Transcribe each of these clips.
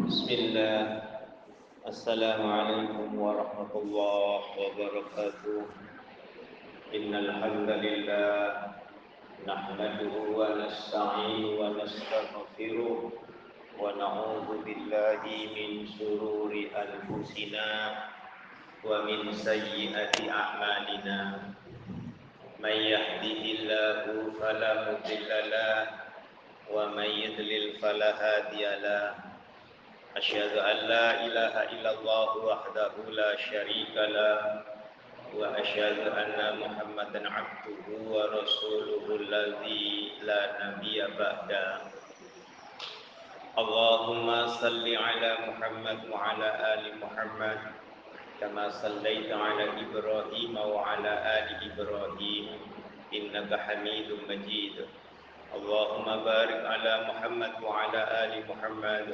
بسم الله السلام عليكم ورحمة الله وبركاته إن الحمد لله نحمده ونستعين ونستغفره ونعوذ بالله من شرور أنفسنا ومن سيئات أعمالنا من يهده الله فلا مضل له ومن يضلل فلا هادي له Aşşadu aṇ-Allāh ilāhi ilā-Allāh waḥdahu la sharīka lah waḥshadu an abduhu wa rasūluhu lā dī lā ba'da. Allāhu maṣallī 'alā Muḥammad wa 'alā 'Ali Muḥammad, kama sallīt 'alā Ibrāhīm wa 'alā 'Ali Ibrāhīm. Innā jahmiyyu madijid. اللهم بارك على محمد وعلى آل محمد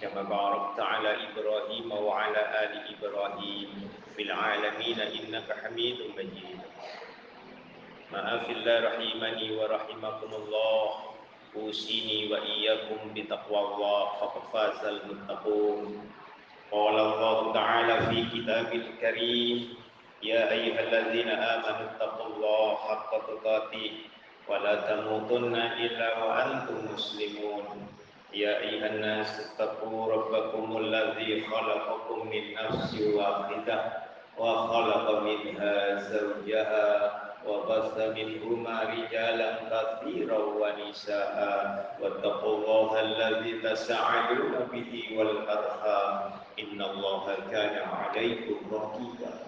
كما باركت على إبراهيم وعلى آل إبراهيم في العالمين إنك حميد مجيد. في الله رحمني ورحمكم الله. أوصيني وإياكم بتقوى الله فقد فاز المتقون. قال الله تعالى في كتاب الكريم يا أيها الذين آمنوا اتقوا الله حق تقاته ولا تموتن إلا وأنتم مسلمون. يا أيها الناس اتقوا ربكم الذي خلقكم من نفس واحدة وخلق منها زوجها وبث منهما رجالا كثيرا ونساء. واتقوا الله الذي تساءلون به والأرحام. إن الله كان عليكم رقيبا.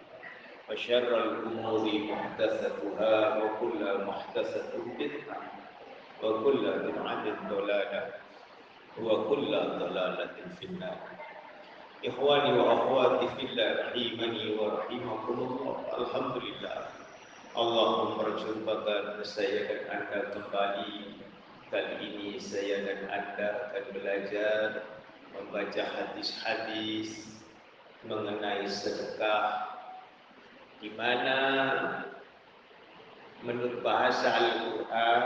وشر الأمور محدثتها وكل محدثة بدعة وكل بدعة ضلالة وكل ضلالة في النار إخواني وأخواتي في الله رحمني ورحمكم الله الحمد لله Allah memperjumpakan saya dan Anda kembali Kali ini saya dan Anda akan belajar Membaca hadis-hadis Mengenai sedekah di mana menurut bahasa Al-Quran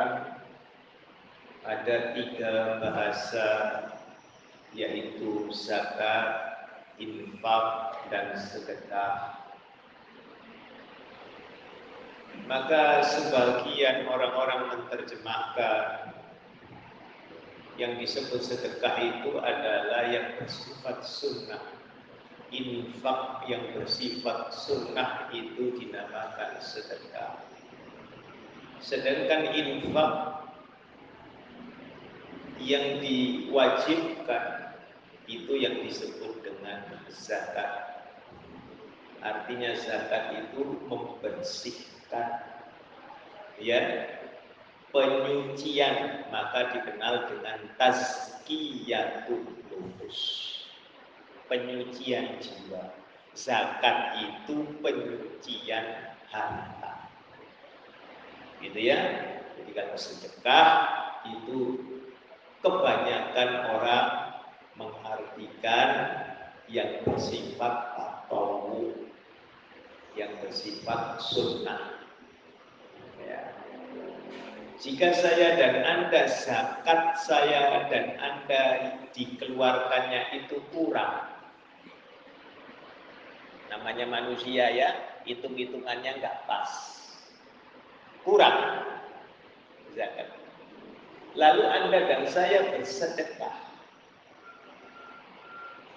ada tiga bahasa yaitu zakat, infak, dan sedekah. Maka sebagian orang-orang menerjemahkan yang disebut sedekah itu adalah yang bersifat sunnah infak yang bersifat sunnah itu dinamakan sedekah. Sedangkan infak yang diwajibkan itu yang disebut dengan zakat. Artinya zakat itu membersihkan ya penyucian maka dikenal dengan tazkiyatul nufus penyucian jiwa. Zakat itu penyucian harta. Gitu ya. Jadi kalau sedekah itu kebanyakan orang mengartikan yang bersifat atau yang bersifat sunnah. Ya. Jika saya dan Anda zakat saya dan Anda dikeluarkannya itu kurang, namanya manusia ya hitung-hitungannya nggak pas. Kurang zakat. Lalu anda dan saya bersedekah.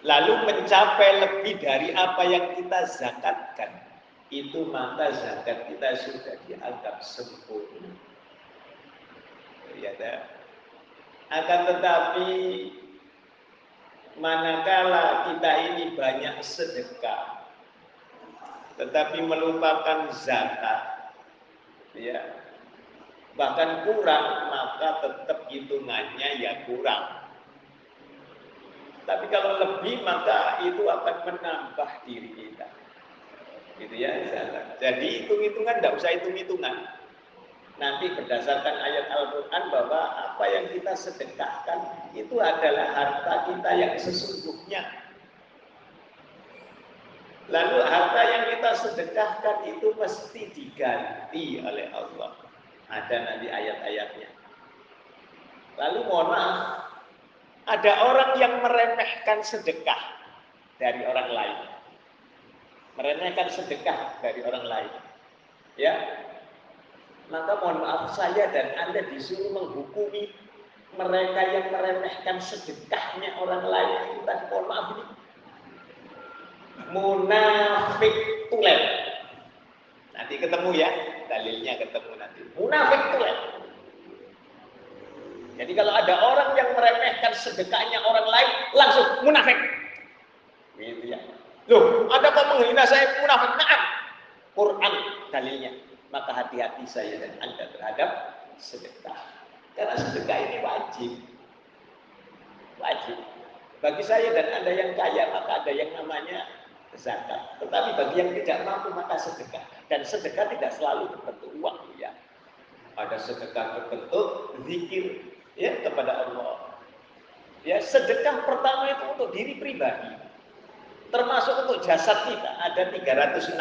Lalu mencapai lebih dari apa yang kita zakatkan. Itu maka zakat kita sudah dianggap sempurna. Ya. Akan tetapi manakala kita ini banyak sedekah tetapi melupakan zakat. Ya. Bahkan kurang maka tetap hitungannya ya kurang. Tapi kalau lebih maka itu akan menambah diri kita. Gitu ya, Jadi hitung-hitungan tidak usah hitung-hitungan. Nanti berdasarkan ayat Al-Quran bahwa apa yang kita sedekahkan itu adalah harta kita yang sesungguhnya. Lalu harta yang kita sedekahkan itu mesti diganti oleh Allah. Ada nanti ayat-ayatnya. Lalu mohon maaf, ada orang yang meremehkan sedekah dari orang lain. Meremehkan sedekah dari orang lain. Ya, maka mohon maaf saya dan Anda disuruh menghukumi mereka yang meremehkan sedekahnya orang lain itu tadi mohon maaf ini munafik tulen. Nanti ketemu ya dalilnya ketemu nanti. Munafik tulen. Jadi kalau ada orang yang meremehkan sedekahnya orang lain langsung munafik. Gitu ya. Loh ada kok menghina saya munafik? Naam. Quran dalilnya. Maka hati-hati saya dan Anda terhadap sedekah. Karena sedekah ini wajib. Wajib. Bagi saya dan Anda yang kaya, maka ada yang namanya zakat. Tetapi bagi yang tidak mampu, maka sedekah. Dan sedekah tidak selalu berbentuk uang. ya. Ada sedekah berbentuk zikir ya kepada Allah. Ya, sedekah pertama itu untuk diri pribadi. Termasuk untuk jasad kita ada 360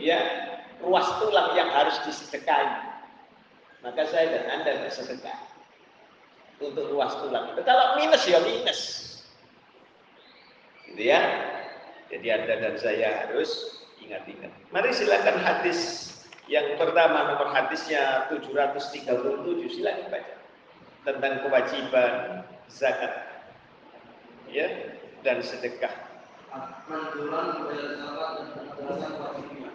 ya ruas tulang yang harus disedekahi. Maka saya dan Anda bersedekah untuk ruas tulang itu. Kalau minus ya minus. Gitu ya. Jadi Anda dan saya harus ingat-ingat. Mari silakan hadis yang pertama nomor hadisnya 737 silakan baca tentang kewajiban zakat ya dan sedekah. Anjuran membayar zakat dan penegasan wajibnya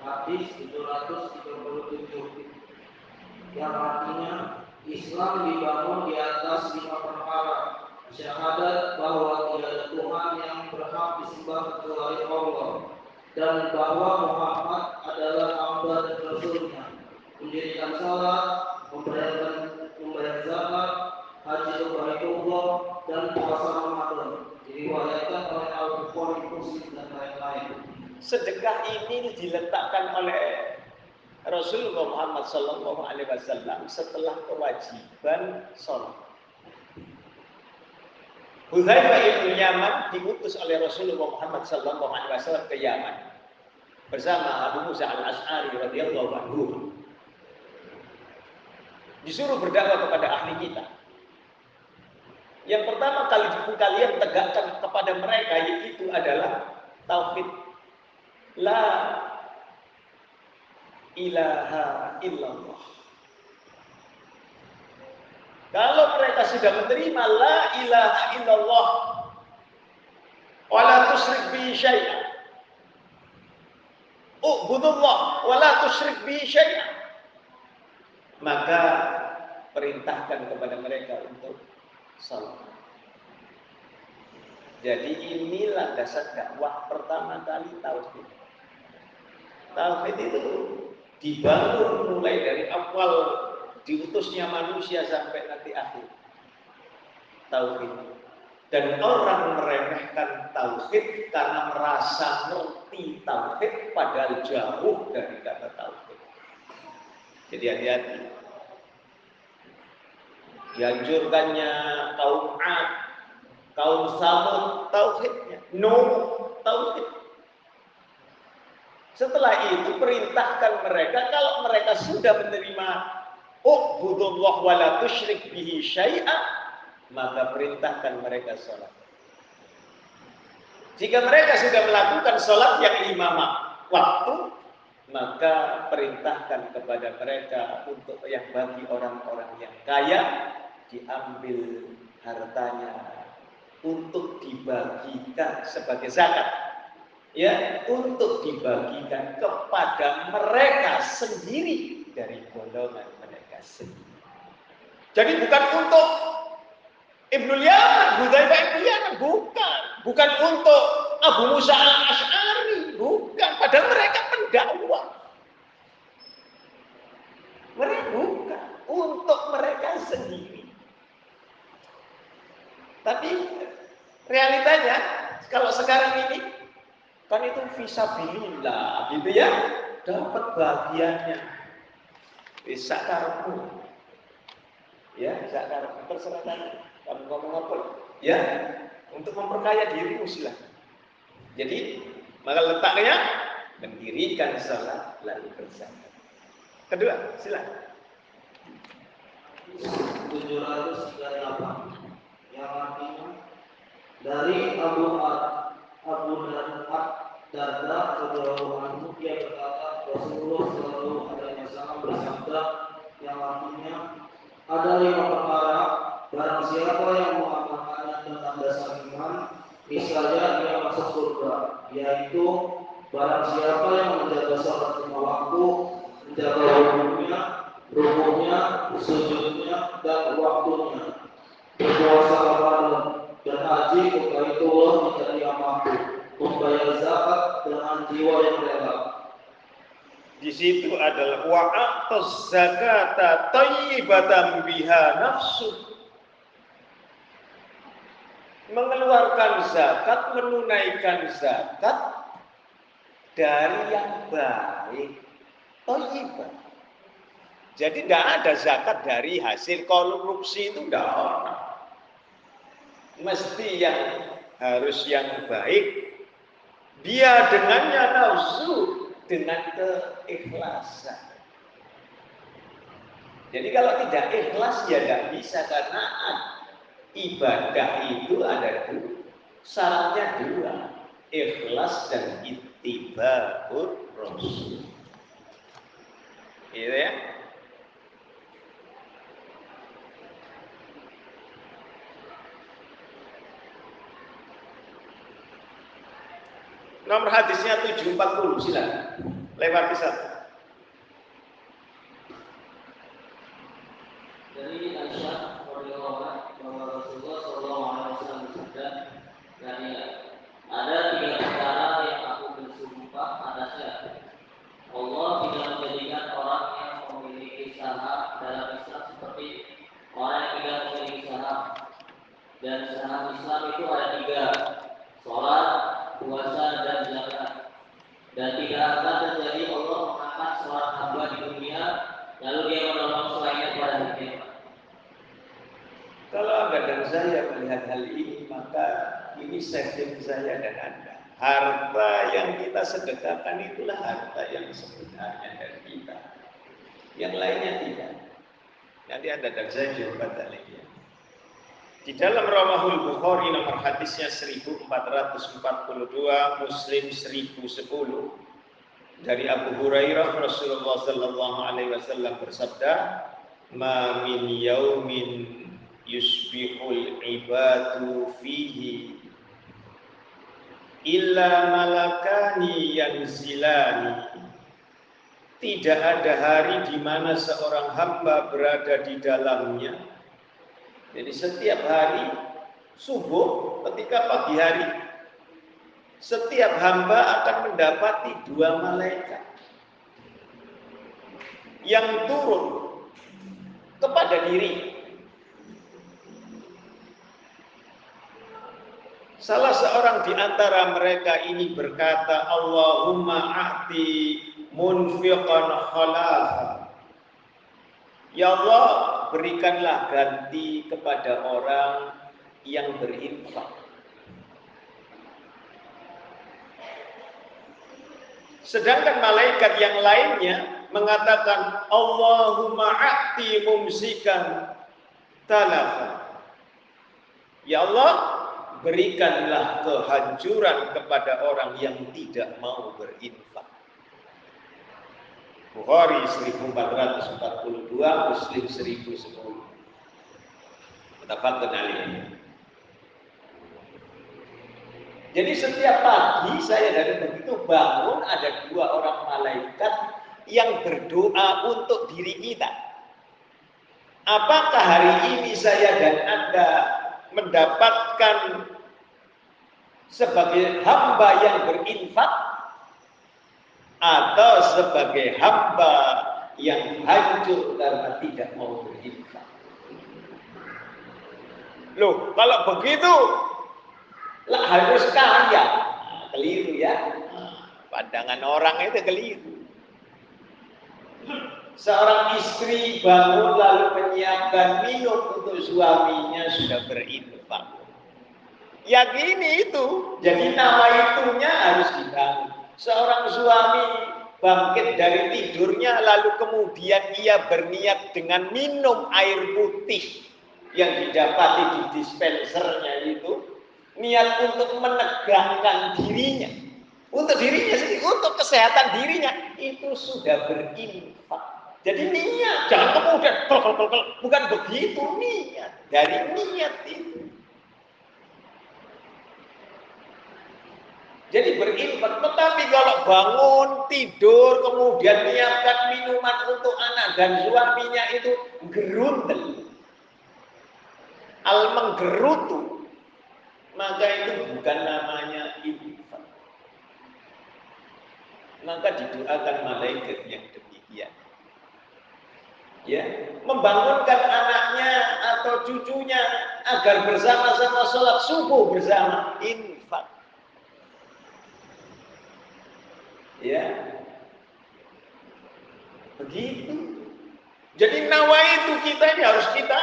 hadis 737 yang artinya Islam dibangun di atas lima perkara syahadat bahwa tidak ada Tuhan yang berhak disembah kecuali Allah. Dan bahwa Muhammad adalah hamba dan rasulnya. Mendirikan salat membayarkan membayar zakat haji ke Allah dan puasa Ramadan. Diriwayatkan oleh Al Bukhari Muslim dan lain-lain. Sedekah ini diletakkan oleh Rasulullah Muhammad Sallallahu Alaihi Wasallam setelah kewajiban sholat. Hudzaifah ibnu Yaman diutus oleh Rasulullah Muhammad Sallallahu Alaihi Wasallam ke Yaman bersama Abu Musa al Ashari radhiyallahu anhu. Disuruh berdakwah kepada ahli kita. Yang pertama kali kalian tegakkan kepada mereka yaitu adalah tauhid La ilaha illallah. Kalau mereka sudah menerima la ilaha illallah wala tusyrik bi syai'an. Ubudullah wala tusyrik bi syai'an. Maka perintahkan kepada mereka untuk salat. Jadi inilah dasar dakwah pertama kali tauhid. Tauhid itu dibangun mulai dari awal diutusnya manusia sampai nanti akhir. Tauhid. Dan orang meremehkan tauhid karena merasa ngerti tauhid padahal jauh dari kata tauhid. Jadi hati-hati. Dianjurkannya kaum Ad, kaum Samud tauhidnya, no tauhid. Setelah itu perintahkan mereka kalau mereka sudah menerima Ubudullah bihi syai'a maka perintahkan mereka sholat. Jika mereka sudah melakukan sholat yang lima waktu, maka perintahkan kepada mereka untuk yang bagi orang-orang yang kaya diambil hartanya untuk dibagikan sebagai zakat ya untuk dibagikan kepada mereka sendiri dari golongan. Jadi bukan untuk Ibnu Yaman, Hudzaifah Ibnu Yaman, bukan. Bukan untuk Abu Musa al-Ash'ari, bukan. Padahal mereka pendakwah. Mereka bukan. Untuk mereka sendiri. Tapi realitanya, kalau sekarang ini Kan itu visabilillah gitu ya. Dapat bagiannya. Bisa karepmu. Ya, bisa karepmu. Terserah kamu. Kamu ngomong apa? Ya, untuk memperkaya dirimu silahkan. Jadi, maka letaknya mendirikan salat lalu berzakat. Kedua, silakan. 738 yang artinya dari Abu Abu Darda radhiyallahu anhu berkata Rasulullah Shallallahu Alaihi bersabda yang artinya ada lima perkara barang siapa yang mengamalkannya tentang dasar iman misalnya dia masuk surga yaitu barang siapa yang menjaga sholat lima waktu menjaga waktunya rukunya sujudnya dan waktunya berpuasa Ramadan dan haji Allah tidak dia mampu membayar zakat dengan jiwa yang rela. Di situ adalah wa'atus zakata tayyibatan biha nafsu. Mengeluarkan zakat, menunaikan zakat dari yang baik. Tayyibah. Jadi tidak ada zakat dari hasil korupsi itu tidak ada mesti yang harus yang baik dia dengannya nafsu dengan keikhlasan. Jadi kalau tidak ikhlas ya tidak bisa karena ibadah itu ada dua. Syaratnya dua ikhlas dan ittibaur rasul. Gitu ya Nomor hadisnya 740, silakan. Lewat bisa. Dari Aisyah radhiyallahu bahwa Rasulullah sallallahu alaihi wasallam bersabda, dari ada tiga perkara yang aku bersumpah atasnya. Allah tidak menjadikan orang yang memiliki saham dalam Islam seperti orang yang tidak memiliki saham. Dan saham Islam itu ada tiga, sholat, puasa dan zakat. Dan tidak akan terjadi Allah mengangkat seorang hamba di dunia lalu dia menolong selainnya pada hari kiamat. Kalau Anda dan saya melihat hal ini, maka ini setting saya dan Anda. Harta yang kita sedekahkan itulah harta yang sebenarnya dari kita. Yang lainnya tidak. Nanti Anda dan saya jawab lagi. Di dalam Rawahul Bukhari nomor hadisnya 1442, Muslim 1010 dari Abu Hurairah Rasulullah sallallahu alaihi wasallam bersabda, "Ma min yaumin yusbihul ibadu fihi illa malakani yanzilani." Tidak ada hari di mana seorang hamba berada di dalamnya jadi setiap hari subuh ketika pagi hari setiap hamba akan mendapati dua malaikat yang turun kepada diri. Salah seorang di antara mereka ini berkata, Allahumma a'ti munfiqan khalafah. Ya Allah, berikanlah ganti kepada orang yang berinfak. Sedangkan malaikat yang lainnya mengatakan Allahumma a'ti mumsikan talafa. Ya Allah, berikanlah kehancuran kepada orang yang tidak mau berinfak. Bukhari 1442, Muslim 1010. Mutafakun alaih. Jadi setiap pagi saya dari begitu bangun ada dua orang malaikat yang berdoa untuk diri kita. Apakah hari ini saya dan Anda mendapatkan sebagai hamba yang berinfak atau sebagai hamba yang hancur karena tidak mau berinfak. Loh, kalau begitu lah harus kaya. keliru ya. Pandangan orang itu keliru. Seorang istri bangun lalu menyiapkan minum untuk suaminya sudah berinfak. Yakini itu. Jadi nama itunya harus dibangun. Seorang suami bangkit dari tidurnya lalu kemudian ia berniat dengan minum air putih yang didapati di dispensernya itu niat untuk menegangkan dirinya untuk dirinya sendiri untuk kesehatan dirinya itu sudah berinfak jadi niat jangan kemudian bukan begitu niat dari niat itu Jadi berinfak. Tetapi kalau bangun, tidur, kemudian menyiapkan minuman untuk anak dan suaminya itu gerundel. Al menggerutu. Maka itu bukan namanya infak. Maka didoakan malaikat yang demikian. Ya, membangunkan anaknya atau cucunya agar bersama-sama sholat subuh bersama infak Ya. Begitu. Jadi nawa itu kita ini harus kita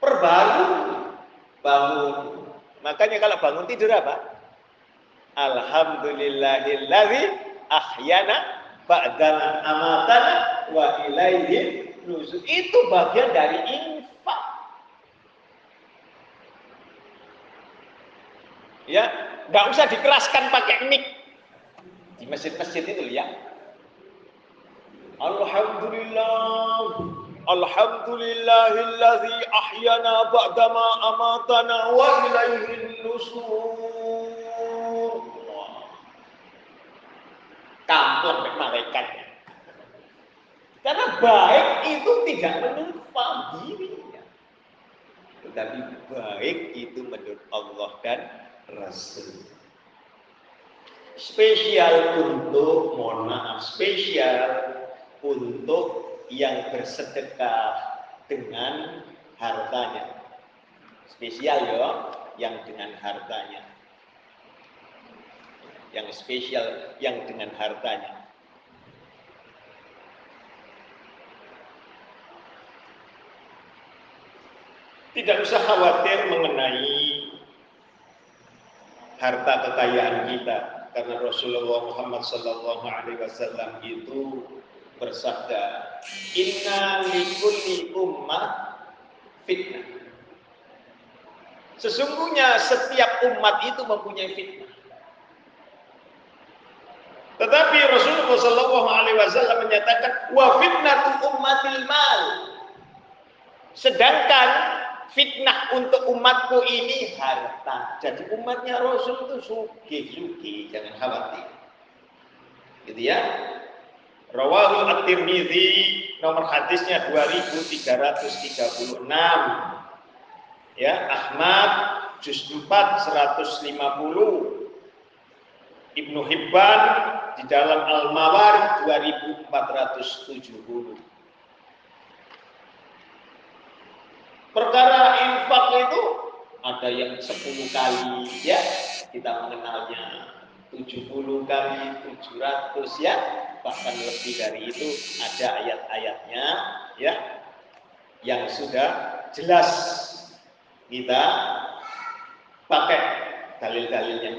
perbarui bangun. Makanya kalau bangun tidur apa? Alhamdulillahilladzi ahyana ba'dana amatana wa ilaihi nuzul. Itu bagian dari infak. Ya, nggak usah dikeraskan pakai mic di masjid-masjid itu ya. Alhamdulillah Alhamdulillahilladzi ahyana ba'dama amatana wa ilaihin nusur. Kampleng malaikat. Karena baik itu tidak menurut dirinya. Tetapi baik itu menurut Allah dan Rasul spesial untuk mohon maaf spesial untuk yang bersedekah dengan hartanya. Spesial ya yang dengan hartanya. Yang spesial yang dengan hartanya. Tidak usah khawatir mengenai harta kekayaan kita karena Rasulullah Muhammad Sallallahu Alaihi Wasallam itu bersabda, Inna likulli ummah fitnah. Sesungguhnya setiap umat itu mempunyai fitnah. Tetapi Rasulullah Sallallahu Alaihi Wasallam menyatakan, wa fitnatu ummatil mal. Sedangkan fitnah untuk umatku ini harta. Jadi umatnya Rasul itu suki-suki, jangan khawatir. Gitu ya. Rawahu At-Tirmidzi nomor hadisnya 2336. Ya, Ahmad juz 4 150. Ibnu Hibban di dalam Al-Mawarid 2470. Perkara infak itu ada yang 10 kali ya, kita mengenalnya 70 kali 700 ya, bahkan lebih dari itu ada ayat-ayatnya ya yang sudah jelas kita pakai dalil-dalilnya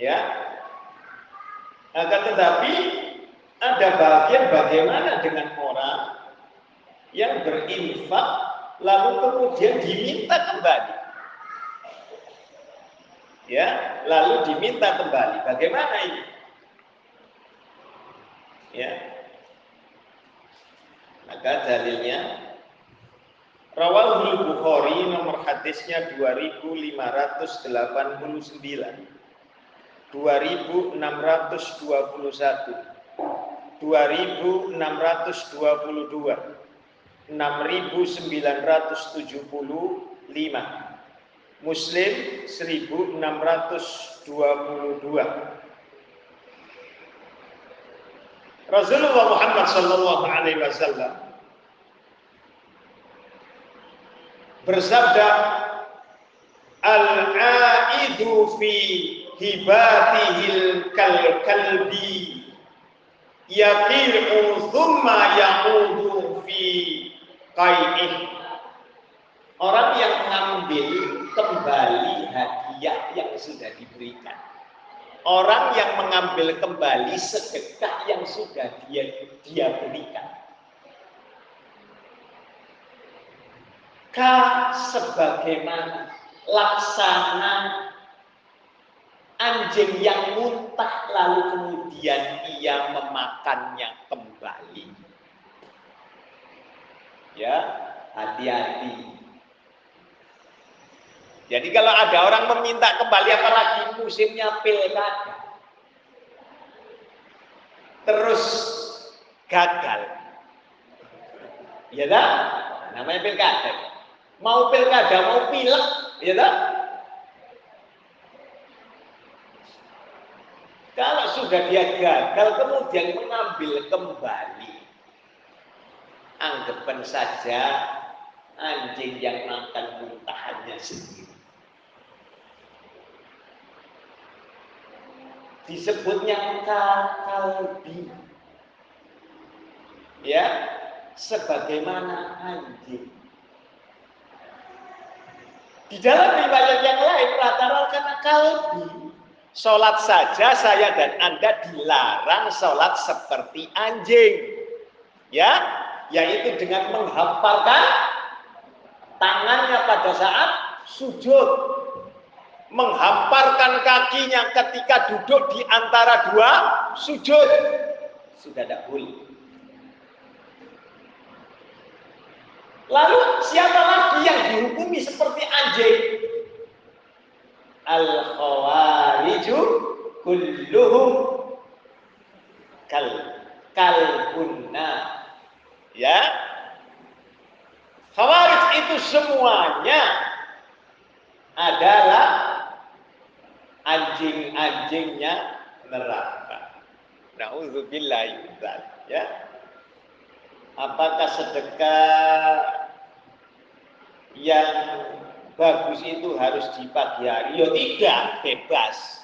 ya. Akan tetapi ada bagian bagaimana dengan orang yang berinfak lalu kemudian diminta kembali. Ya, lalu diminta kembali. Bagaimana ini? Ya. Maka dalilnya Rawahul Bukhari nomor hadisnya 2589 2621 2622 6975 Muslim 1622 Rasulullah Muhammad sallallahu alaihi wasallam bersabda al-aidu fi hibatihil kal kalbi yaqiru thumma yaqudu fi qai'ih orang yang mengambil kembali hadiah yang sudah diberikan. Orang yang mengambil kembali sedekah yang sudah dia dia berikan. Ka sebagaimana laksana anjing yang muntah lalu kemudian ia memakannya kembali. Ya, hati-hati. Jadi kalau ada orang meminta kembali apalagi musimnya pilkada. Terus gagal. Ya dah, namanya pilkada. Mau pilkada, mau pilek, ya dah. Kalau sudah dia gagal kemudian mengambil kembali, anggapan saja anjing yang makan muntahannya sendiri. Disebutnya kalbi. Ya, sebagaimana anjing. Di dalam riwayat yang lain rata-rata karena kalbi Sholat saja saya dan Anda dilarang sholat seperti anjing. Ya, yaitu dengan menghamparkan tangannya pada saat sujud. Menghamparkan kakinya ketika duduk di antara dua sujud. Sudah tidak boleh. Lalu siapa lagi yang dihukumi seperti anjing? al khawariju kulluhum kal kalbunna ya khawarij itu semuanya adalah anjing-anjingnya neraka. Nauzubillah ya. Apakah sedekah yang bagus itu harus di pagi hari. Ya tidak, bebas.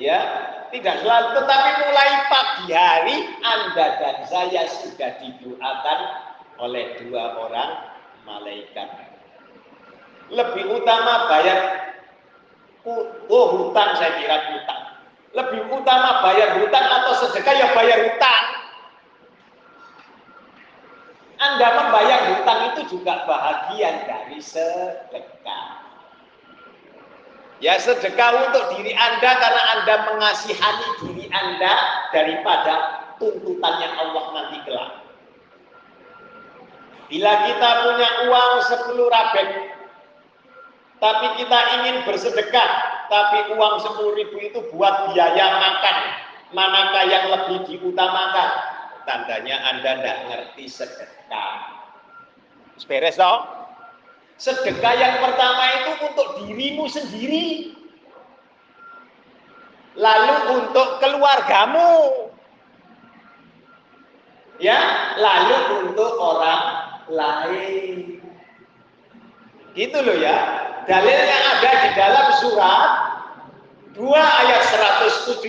Ya, tidak selalu, tetapi mulai pagi hari Anda dan saya sudah didoakan oleh dua orang malaikat. Lebih utama bayar oh hutang saya kira hutang. Lebih utama bayar hutang atau sedekah ya bayar hutang. Anda membayar hutang itu juga bahagian dari sedekah. Ya sedekah untuk diri Anda karena Anda mengasihani diri Anda daripada tuntutannya Allah nanti kelak. Bila kita punya uang 10 rabek, tapi kita ingin bersedekah, tapi uang 10 ribu itu buat biaya makan, manakah yang lebih diutamakan? tandanya Anda tidak ngerti sedekah. Beres dong. Sedekah yang pertama itu untuk dirimu sendiri. Lalu untuk keluargamu. Ya, lalu untuk orang lain. Gitu loh ya. Dalil yang ada di dalam surat 2 ayat 177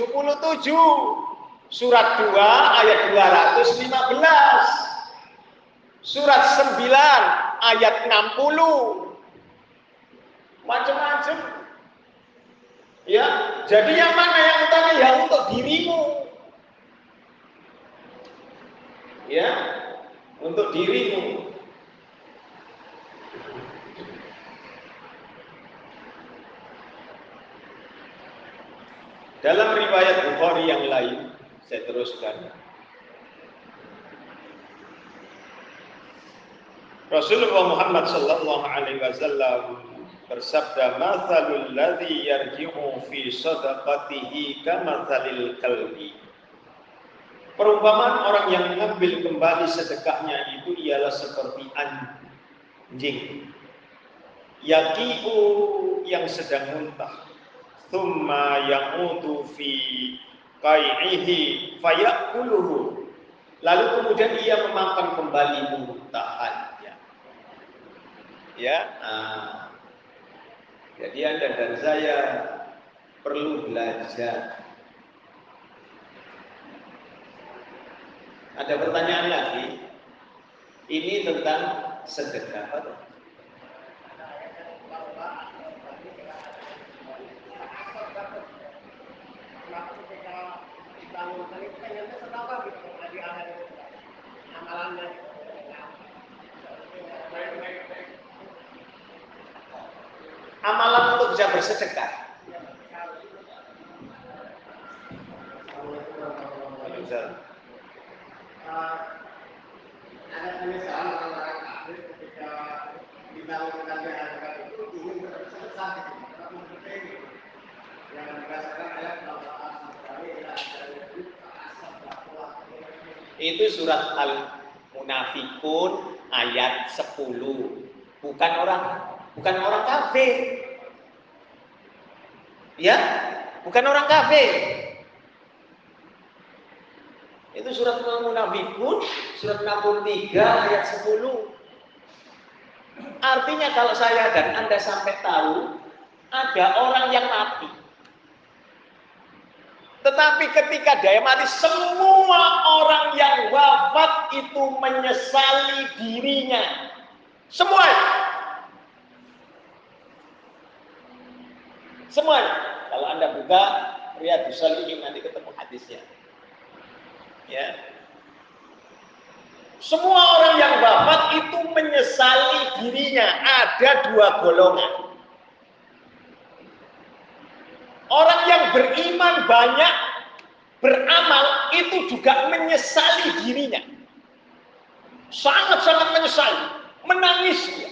Surat 2 ayat 215. Surat 9 ayat 60. Macam-macam. Ya, jadi yang mana yang utama ya untuk dirimu. Ya, untuk dirimu. Dalam riwayat Bukhari yang lain, saya teruskan. Rasulullah Muhammad sallallahu alaihi wasallam bersabda, "Matsalul ladzi yarji'u fi sadaqatihi kamatsalil kalbi." Perumpamaan orang yang mengambil kembali sedekahnya itu ialah seperti anjing. Yaqiu yang sedang muntah. Thumma yaqutu fi qai'ihi fayakuluhu. Lalu kemudian ia memakan kembali muntahannya. Ya. Nah. Jadi Anda dan saya perlu belajar. Ada pertanyaan lagi? Ini tentang sedekah. Apa? Amalan untuk bisa bersedekah. ada penyesalan orang kafir ketika dibangunkan di hadapan itu ingin bersedekah gitu. yang dikatakan ayat itu surat Al-Munafikun ayat 10. Bukan orang bukan orang kafir. Ya, bukan orang kafir. Itu surat Al-Munafikun, surat 63 ayat 10. Artinya kalau saya dan Anda sampai tahu ada orang yang mati tetapi ketika dia mati, semua orang yang wafat itu menyesali dirinya. Semua. Semua. Kalau Anda buka Riyadus Salihin nanti ketemu hadisnya. Ya. Semua orang yang wafat itu menyesali dirinya. Ada dua golongan. Orang yang beriman banyak beramal itu juga menyesali dirinya. Sangat-sangat menyesali, menangis dia.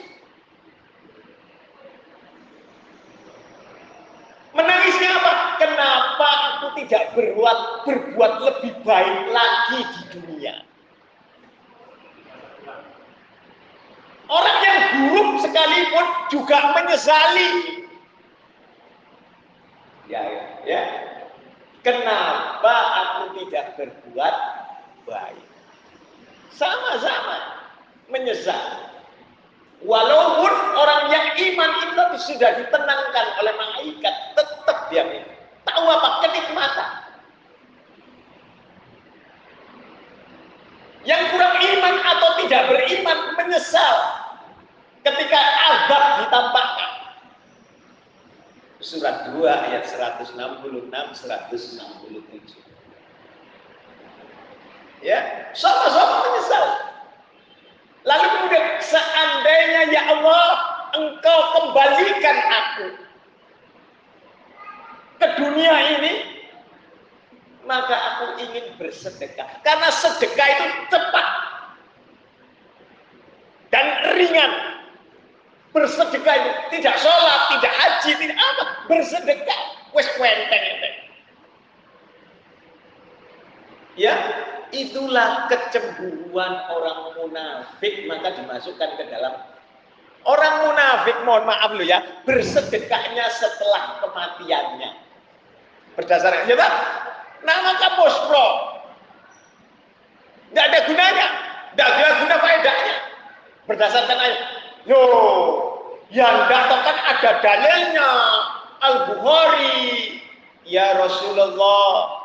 Menangisnya apa? Kenapa aku tidak berbuat berbuat lebih baik lagi di dunia? Orang yang buruk sekalipun juga menyesali Ya, ya, ya. Kenapa aku tidak berbuat baik? Sama-sama menyesal. Walaupun orang yang iman itu sudah ditenangkan oleh malaikat, tetap dia tahu apa kenikmatan. Yang kurang iman atau tidak beriman menyesal ketika azab ditampakkan surat 2 ayat 166 167. Ya, sama-sama menyesal. Lalu kemudian seandainya ya Allah engkau kembalikan aku ke dunia ini maka aku ingin bersedekah karena sedekah itu cepat dan ringan Bersedekah itu tidak sholat, tidak haji, tidak apa. Bersedekah. Wes kwenteng itu. Ya, itulah kecemburuan orang munafik maka dimasukkan ke dalam orang munafik mohon maaf lo ya bersedekahnya setelah kematiannya berdasarkan ya pak nah maka bospro tidak ada gunanya tidak ada guna faedahnya berdasarkan ayat Loh, yang datang kan ada dalilnya. Al-Bukhari. Ya Rasulullah,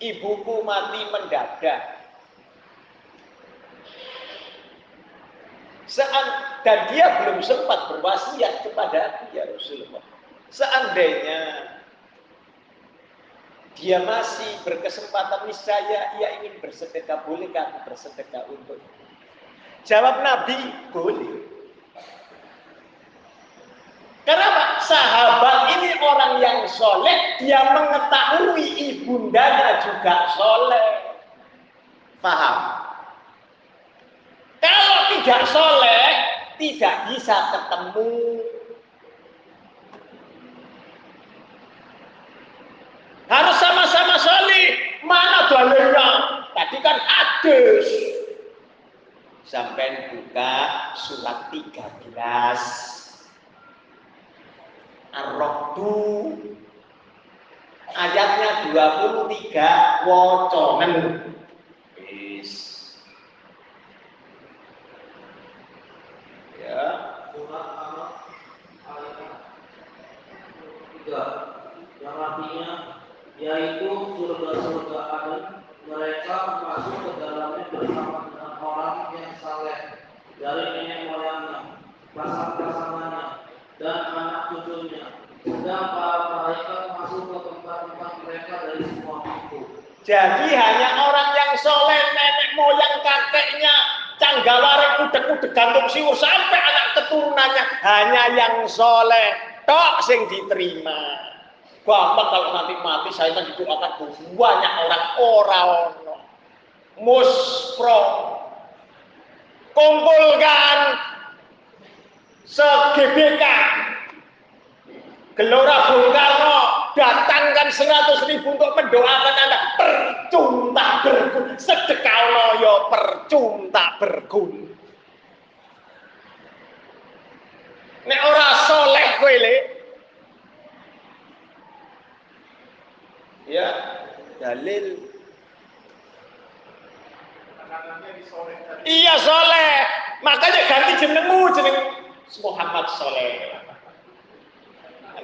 ibuku mati mendadak. Saat, dan dia belum sempat berwasiat kepada aku ya Rasulullah. Seandainya dia masih berkesempatan niscaya ia ingin bersedekah, bolehkah aku bersedekah untuk Jawab Nabi, boleh. Kenapa? Sahabat ini orang yang soleh, dia mengetahui ibundanya juga soleh. Paham? Kalau tidak soleh, tidak bisa ketemu. Harus sama-sama soleh. Mana dalilnya? Tadi kan hadis. Sampai buka surat 13 Ar-Rahdu. Ayatnya 23 woconen Bis. Ya. artinya yaitu surga-surga Aden mereka masuk ke dalamnya bersama dengan orang yang saleh dari nenek moyangnya, pasang-pasangannya, dan anak cucunya. Sedang para malaikat masuk ke tempat-tempat mereka dari semua pintu. Jadi hanya orang yang soleh, nenek moyang kakeknya, canggawareng, udek-udek gantung siur sampai anak keturunannya hanya yang soleh. Tok sing diterima. Gampang kalau nanti mati saya kan didoakan. Banyak orang orang. Muspro kumpulkan. se-GBK Gelora Bung datangkan seratus ribu untuk mendoakan anda. Percuma bergun. Sedekah loyo percuma bergun. Nek ora soleh kowe ya dalil. Iya soleh. Makanya ganti jenengmu jeneng Muhammad Soleh.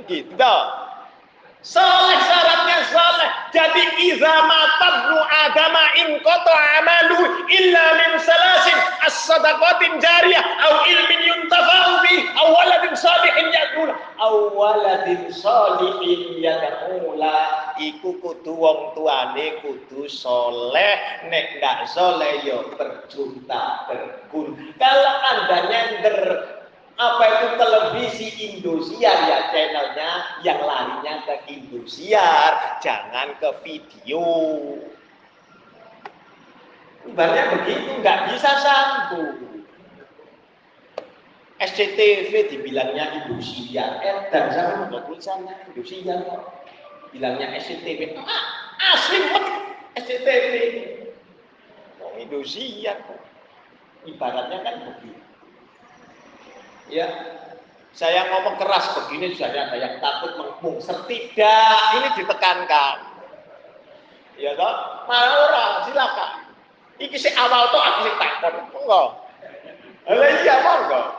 Gitu Soleh syaratnya soleh. Jadi iza matabnu adama in koto amalu illa min salasin as-sadaqatin jariyah au ilmin yuntafa'u bi au waladin salihin yadula au waladin salihin yadula iku kudu wong tuane kudu soleh. Nek gak soleh yo percuma berkun kalau anda nyender apa itu televisi Indosiar? Ya channelnya yang larinya ke Indosiar jangan ke video. Ibaratnya begitu nggak bisa sambung. SCTV dibilangnya Indosiar eh dan sama nggak tulisannya Indosiar bilangnya SCTV ah, asli banget SCTV Indosiar ibaratnya kan begitu ya. Saya ngomong keras begini sudah ada yang takut mengungser tidak ini ditekankan. Ya toh? Malah orang silakan. Iki si awal tuh aku sih takut enggak Lah iya monggo. Apa?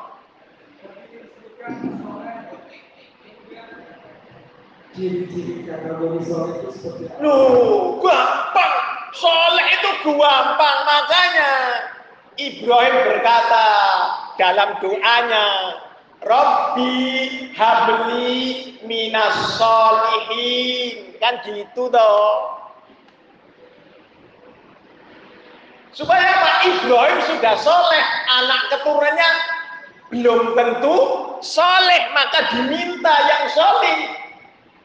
Loh, gampang. Soleh itu gampang. Makanya Ibrahim berkata dalam doanya, Robbi habli minas solihin. Kan gitu toh. Supaya Pak Ibrahim sudah soleh, anak keturunannya belum tentu soleh, maka diminta yang soleh.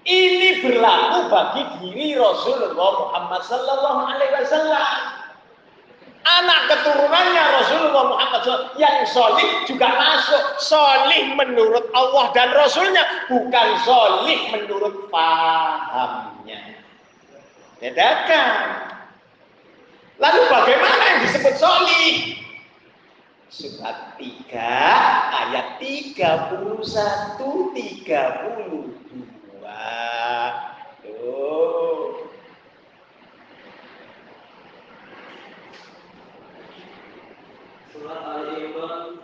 Ini berlaku bagi diri Rasulullah Muhammad Sallallahu Alaihi Wasallam. Anak keturunannya Rasulullah Muhammad SAW yang solih juga masuk. Solih menurut Allah dan Rasulnya, bukan solih menurut pahamnya. Bedakan. Lalu bagaimana yang disebut solih? Surat 3 ayat 31 32. Tuh. Surat Ali Imran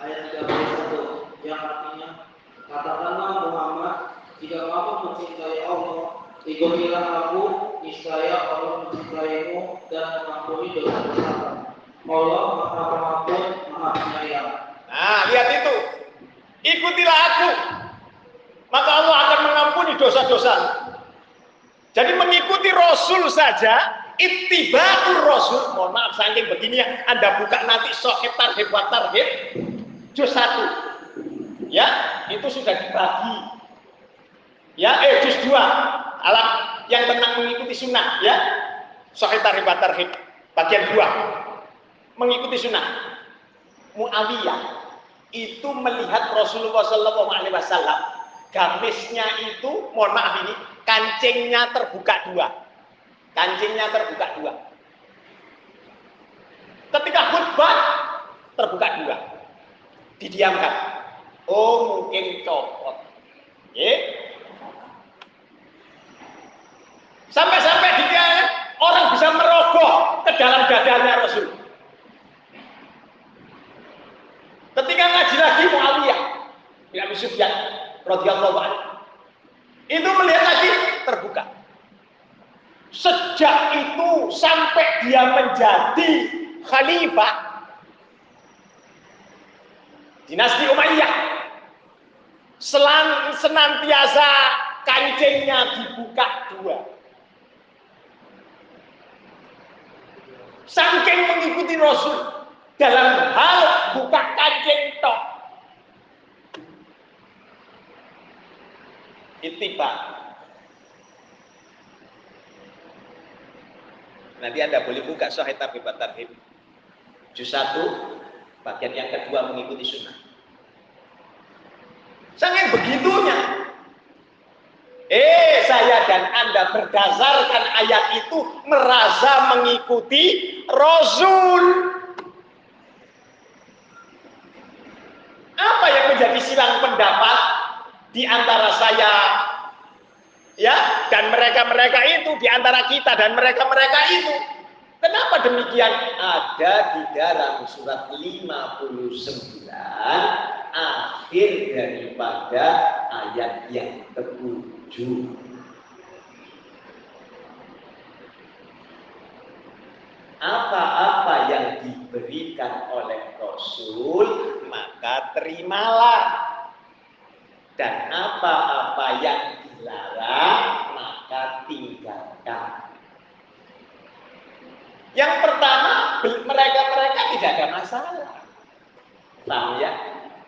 ayat 31 yang artinya katakanlah Muhammad jika kamu mencintai Allah ikutilah aku niscaya Allah mencintaimu dan mengampuni dosa-dosamu Allah maha pengampun maha penyayang Nah, lihat itu. Ikutilah aku. Maka Allah akan mengampuni dosa-dosa. Jadi mengikuti Rasul saja, ittibaur Rasul. Mohon maaf saking begini ya, Anda buka nanti sohib tarhib wa tarhib juz satu. Ya, itu sudah dibagi. Ya, eh juz dua. Alam yang tentang mengikuti sunnah, ya. Sohib tarhib wa tarhib bagian dua. Mengikuti sunnah. Muawiyah itu melihat Rasulullah Shallallahu Alaihi gamisnya itu mohon maaf ini kancingnya terbuka dua kancingnya terbuka dua. Ketika khutbah terbuka dua. Didiamkan. Oh mungkin copot. Ya sampai-sampai dia orang bisa merogoh ke dalam dadanya Rasul. Ketika ngaji lagi Muawiyah bin Abi Sufyan radhiyallahu anhu. Itu melihat lagi terbuka. Sejak itu sampai dia menjadi khalifah dinasti Umayyah selang senantiasa kancingnya dibuka dua. Saking mengikuti Rasul dalam hal buka kancing tok. Itiba. Nanti Anda boleh buka Sahih Tarhib Tarhib. Juz 1, bagian yang kedua mengikuti sunnah. Sangat begitunya. Eh, saya dan Anda berdasarkan ayat itu merasa mengikuti Rasul. Apa yang menjadi silang pendapat di antara saya ya dan mereka-mereka itu di antara kita dan mereka-mereka itu? Kenapa demikian? Ada di dalam surat 59 akhir daripada ayat yang ketujuh. Apa-apa yang diberikan oleh Rasul, maka terimalah. Dan apa-apa yang dilarang, maka tinggalkan. Yang pertama, mereka-mereka tidak ada masalah. Paham ya?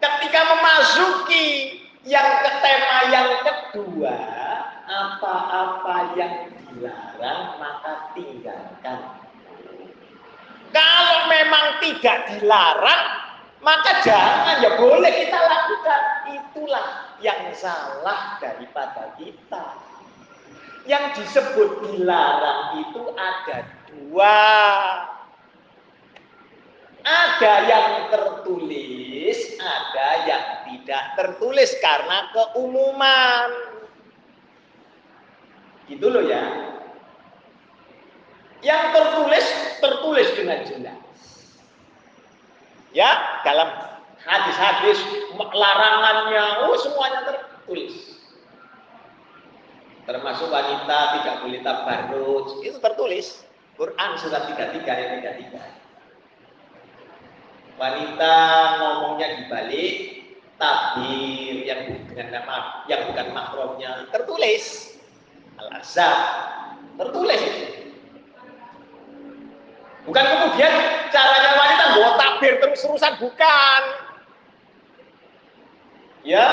Ketika memasuki yang ke tema yang kedua, apa-apa yang dilarang maka tinggalkan. Kalau memang tidak dilarang, maka jangan ya boleh kita lakukan. Itulah yang salah daripada kita. Yang disebut dilarang itu ada dua. Ada yang tertulis, ada yang tidak tertulis karena keumuman. Gitu loh ya. Yang tertulis, tertulis dengan jelas. Ya, dalam hadis-hadis larangannya, oh semuanya tertulis. Termasuk wanita tidak boleh tabarruj, itu tertulis. Quran surat 33 ayat 33 wanita ngomongnya dibalik tabir yang dengan nama yang bukan makromnya tertulis. Al azab tertulis bukan kemudian caranya wanita bawa tabir terus terusan bukan. Ya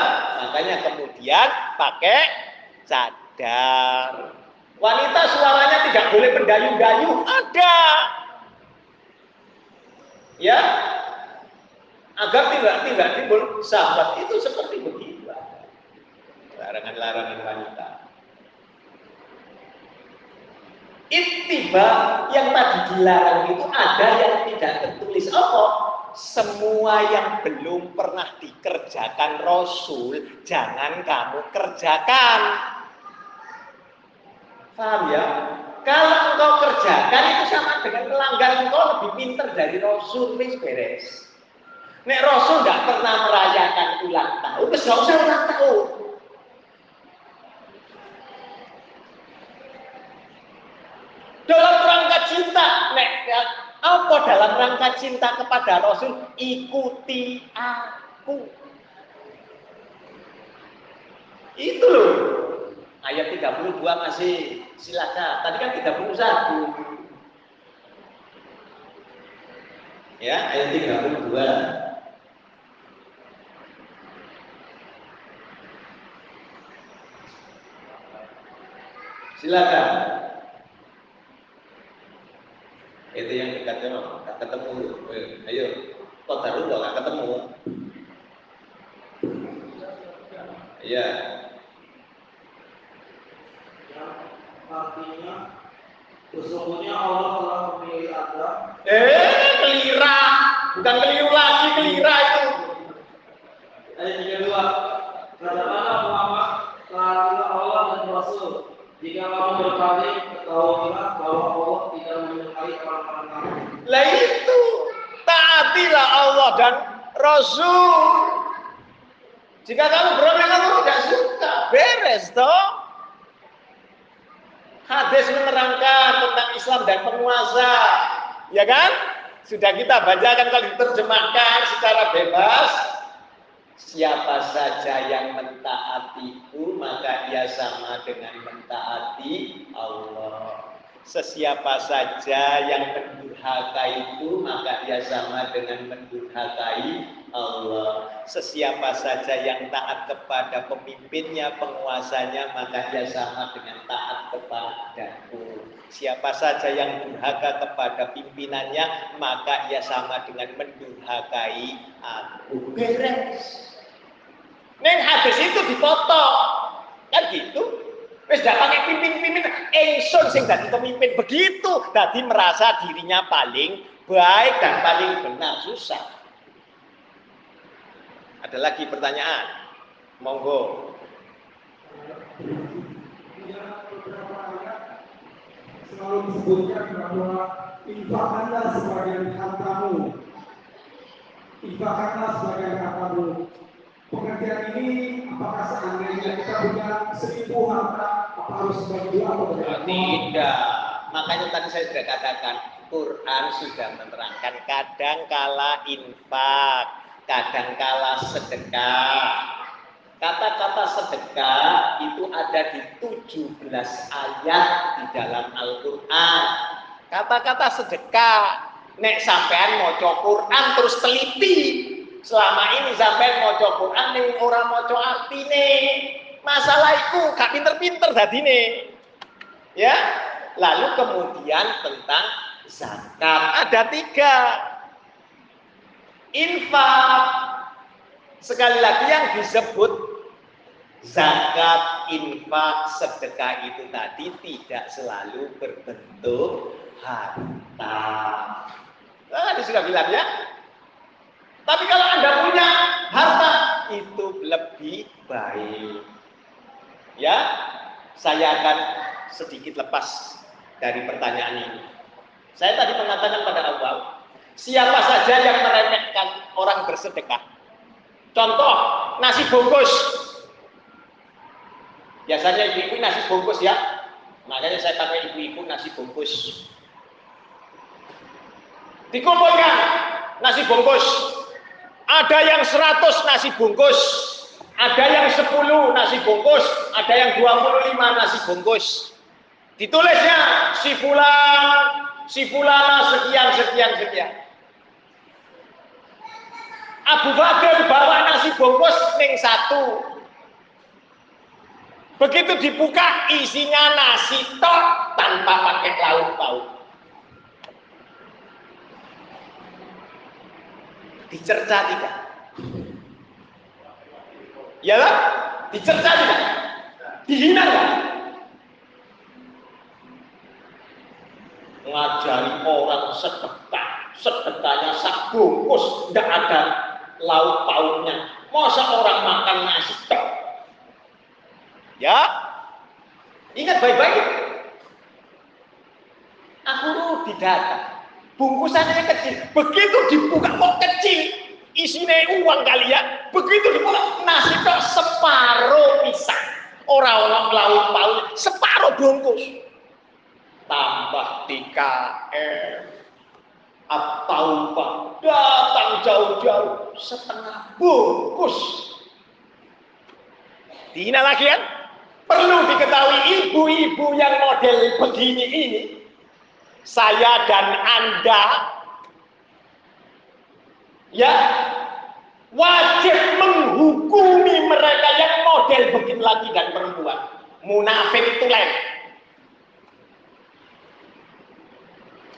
makanya kemudian pakai cadar. Wanita suaranya tidak boleh mendayu-dayu ada. Ya agar tidak tidak timbul sahabat itu seperti begitu. Larangan-larangan wanita ittiba yang tadi dilarang itu ada yang tidak tertulis. Apa? Semua yang belum pernah dikerjakan Rasul jangan kamu kerjakan. Paham ya? Kalau engkau kerjakan itu sama dengan melanggar engkau lebih pinter dari Rasul wis beres. Nek Rasul nggak pernah merayakan ulang tahun, nggak usah ulang tahun. Dalam rangka cinta, nek apa dalam rangka cinta kepada Rasul? Ikuti aku. Itu loh. Ayat 32 masih silakan. Tadi kan 31. Ya, ayat 32. Silakan. Itu yang dekatnya nggak ketemu. Ayo, kok taruh nggak ketemu? Iya. Artinya sesungguhnya Allah telah memilih Adam. Eh, kelira, bukan keliru lagi, kelira itu. Ayat yang kedua, katakanlah Muhammad, taatilah Allah dan Rasul. Jika kamu berpaling, ketahuilah bahwa Allah tidak menyukai orang-orang kafir. Lah itu, taatilah Allah dan Rasul. Jika kamu berpaling, kamu tidak suka, beres toh. Hadis menerangkan tentang Islam dan penguasa. Ya kan? Sudah kita bacakan kalau diterjemahkan secara bebas. Siapa saja yang mentaatiku maka ia sama dengan mentaati Allah. Sesiapa saja yang mendurhakai maka ia sama dengan mendurhakai Allah. Sesiapa saja yang taat kepada pemimpinnya, penguasanya, maka ia sama dengan taat kepadaku. Siapa saja yang durhaka kepada pimpinannya, maka ia sama dengan mendurhakai aku. Beres. Neng hadis itu dipotong. Kan gitu. Wis dak pakai pimpin-pimpin ingsun sing dadi pemimpin begitu, dadi merasa dirinya paling baik dan paling benar susah. Ada lagi pertanyaan? Monggo. Selalu disebutkan bahwa infakkanlah sebagian hartamu. Infakkanlah sebagian hartamu. Pengertian ini apakah seandainya kita punya seribu harta harus bagi Tidak. Makanya tadi saya sudah katakan, Quran sudah menerangkan kadang kala infak, kadang kala sedekah. Kata-kata sedekah itu ada di 17 ayat di dalam Al-Quran. Kata-kata sedekah, nek sampean mau Quran terus teliti. Selama ini sampean mau Quran ning ora maca artine. Masalah itu gak pinter-pinter dadine. Ya. Lalu kemudian tentang zakat ada tiga. Infak sekali lagi yang disebut zakat, infak, sedekah itu tadi tidak selalu berbentuk harta. Nah, sudah bilang ya. Tapi kalau Anda punya harta itu lebih baik. Ya, saya akan sedikit lepas dari pertanyaan ini. Saya tadi mengatakan pada awal, siapa saja yang meremehkan orang bersedekah. Contoh, nasi bungkus. Biasanya ibu-ibu nasi bungkus ya. Makanya saya pakai ibu-ibu nasi bungkus. Dikumpulkan nasi bungkus. Ada yang 100 nasi bungkus. Ada yang 10 nasi bungkus. Ada yang 25 nasi bungkus. Ditulisnya si fulan, si fulana sekian sekian sekian. Abu Bakar bawa nasi bungkus ning satu. Begitu dibuka isinya nasi tok tanpa pakai lauk pauk. Dicerca tidak? Ya dicerca tidak? Dihina tidak? Ngajari orang sedekah, sedekahnya sak bungkus, tidak ada lauk pauknya. Masa orang makan nasi tok? Ya, ingat baik-baik. Aku di data, bungkusannya kecil. Begitu dibuka kok kecil, isinya uang kali ya. Begitu dibuka nasi tok separuh pisang. Orang-orang lauk pauk separuh bungkus. Tambah 3M atau datang jauh-jauh setengah bungkus. Dina lagi kan? Perlu diketahui ibu-ibu yang model begini ini, saya dan Anda, ya wajib menghukumi mereka yang model begini lagi dan perempuan. Munafik itu lain.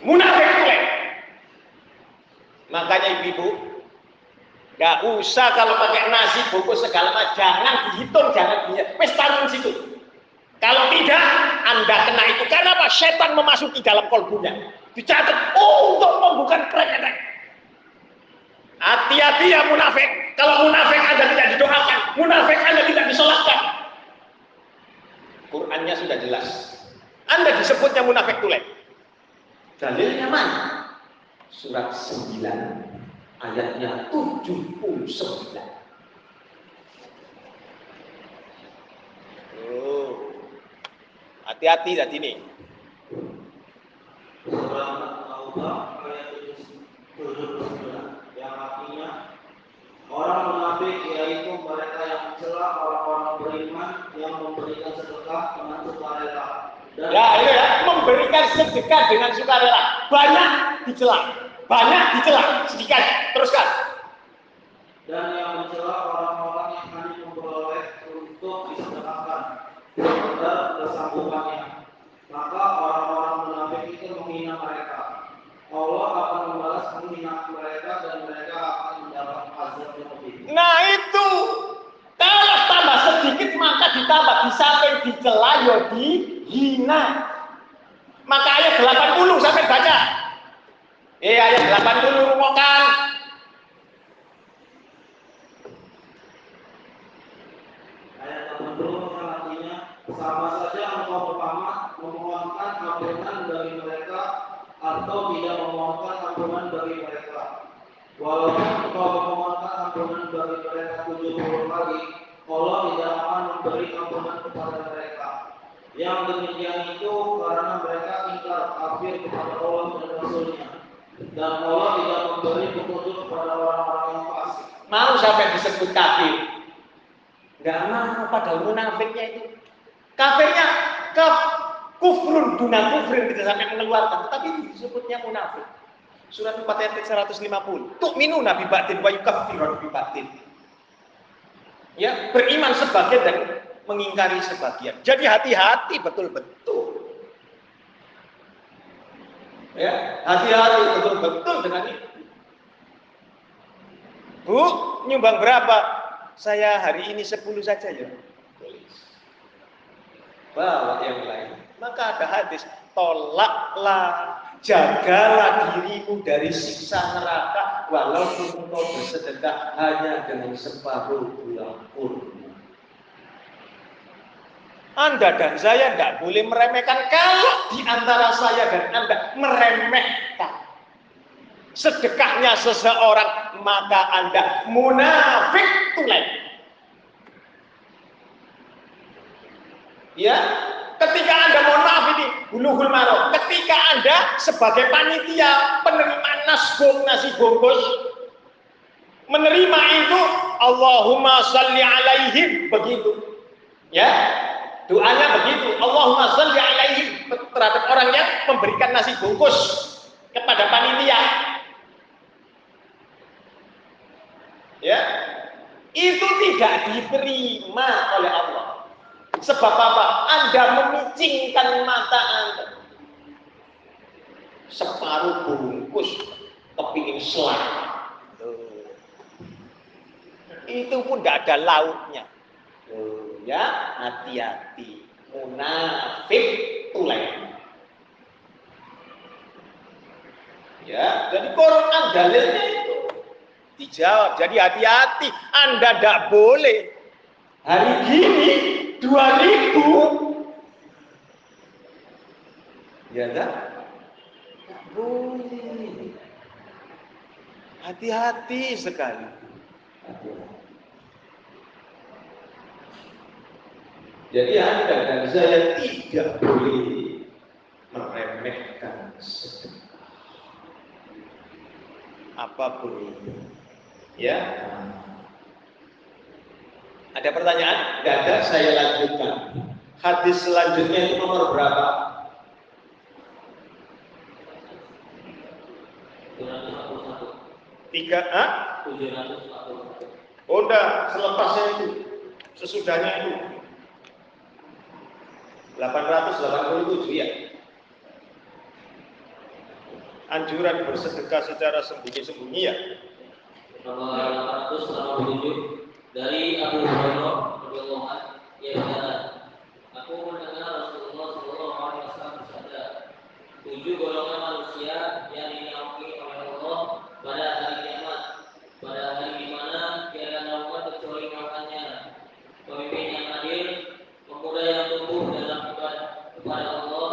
Munafik itu lain. Makanya ibu-ibu, Gak usah kalau pakai nasi bungkus segala macam, jangan dihitung, jangan dihitung. Wes taruh situ. Kalau tidak, Anda kena itu. Karena apa? Setan memasuki dalam kolbunya. Dicatat, oh untuk membuka krek Hati-hati ya munafik. Kalau munafik Anda tidak didoakan, munafik Anda tidak disolatkan. Qurannya sudah jelas. Anda disebutnya munafik tulen. Dalilnya mana? Surat 9 ayatnya 79. Oh. Hati-hati tadi nih. Surah Taubah ayat 79 yang artinya orang munafik yaitu mereka yang mencela orang-orang beriman yang memberikan sedekah dengan sukarela dan Ya, ini ya, memberikan sedekah dengan sukarela. Banyak dicela, banyak dicela, sedikit. Teruskan. dan yang mencela yang hanya memperoleh untuk disedekahkan sekedar kesanggupannya maka orang-orang munafik itu menghina mereka Allah akan membalas menghina mereka dan mereka akan mendapat azab yang lebih Nah itu, kalau tambah sedikit maka samping dicela ya dihina. Maka ayat 80 sampai baca. Eh ayat 80 rumokan. Ayat 80 yang artinya sama saja engkau dari mereka atau tidak memohonkan ampunan dari mereka. Walaupun engkau memohonkan ampunan dari mereka 70 kali, Allah tidak akan memberi ampunan kepada mereka. Yang demikian itu karena mereka ingkar kafir kepada Allah dan Rasulnya. Dan Allah tidak memberi petunjuk kepada orang-orang yang fasik. Mau sampai disebut kafir. Enggak mau padahal munafiknya itu. Kafirnya kaf kufrun duna kufrin tidak sampai mengeluarkan, tapi disebutnya munafik. Surat 4 ayat 150. Tuk minu nabi batin wa yukaffiru nabi batin. Ya, beriman sebagian dan mengingkari sebagian. Jadi hati-hati betul-betul. Ya, hati-hati betul-betul dengan itu. Bu, nyumbang berapa? Saya hari ini 10 saja ya. Bawa yang lain. Maka ada hadis, tolaklah, jagalah dirimu dari siksa neraka walaupun engkau bersedekah hanya dengan separuh bulan kurma. Anda dan saya tidak boleh meremehkan kalau di antara saya dan Anda meremehkan sedekahnya seseorang maka Anda munafik tulen. Ya, ketika Anda mohon maaf ini bulughul maram, ketika Anda sebagai panitia penerima nasbung nasi bungkus menerima itu Allahumma salli alaihim begitu. Ya, doanya begitu. Allahumma salli alaihim terhadap orang yang memberikan nasi bungkus kepada panitia. Ya, itu tidak diterima oleh Allah. Sebab apa? Anda memicingkan mata Anda. Separuh bungkus kepingin selamat. Itu pun tidak ada lauknya. Loh, ya, hati-hati. Munafik tulen. Ya, jadi Quran dalilnya itu dijawab. Jadi hati-hati, Anda tidak boleh hari gini 2000 ya? Tak boleh. Hati-hati sekali. Jadi Anda dan saya tidak boleh meremehkan sedekah. Apa pun itu. Ya. Ada pertanyaan? Tidak ada, saya lanjutkan. Hadis selanjutnya itu nomor berapa? Tiga, ah? Oh enggak, selepasnya itu. Sesudahnya itu. 887 ya. Anjuran bersedekah secara sembunyi-sembunyi ya. Nomor 887 dari Abu Hurairah radhiyallahu anhu ia berkata, aku mendengar Rasulullah sallallahu alaihi wasallam bersabda, tujuh golongan manusia yang dinaungi oleh Allah pada hari kiamat, pada hari di mana tiada naungan kecuali naungannya, pemimpin yang adil, pemuda yang tumbuh dalam ibadah kepada Allah,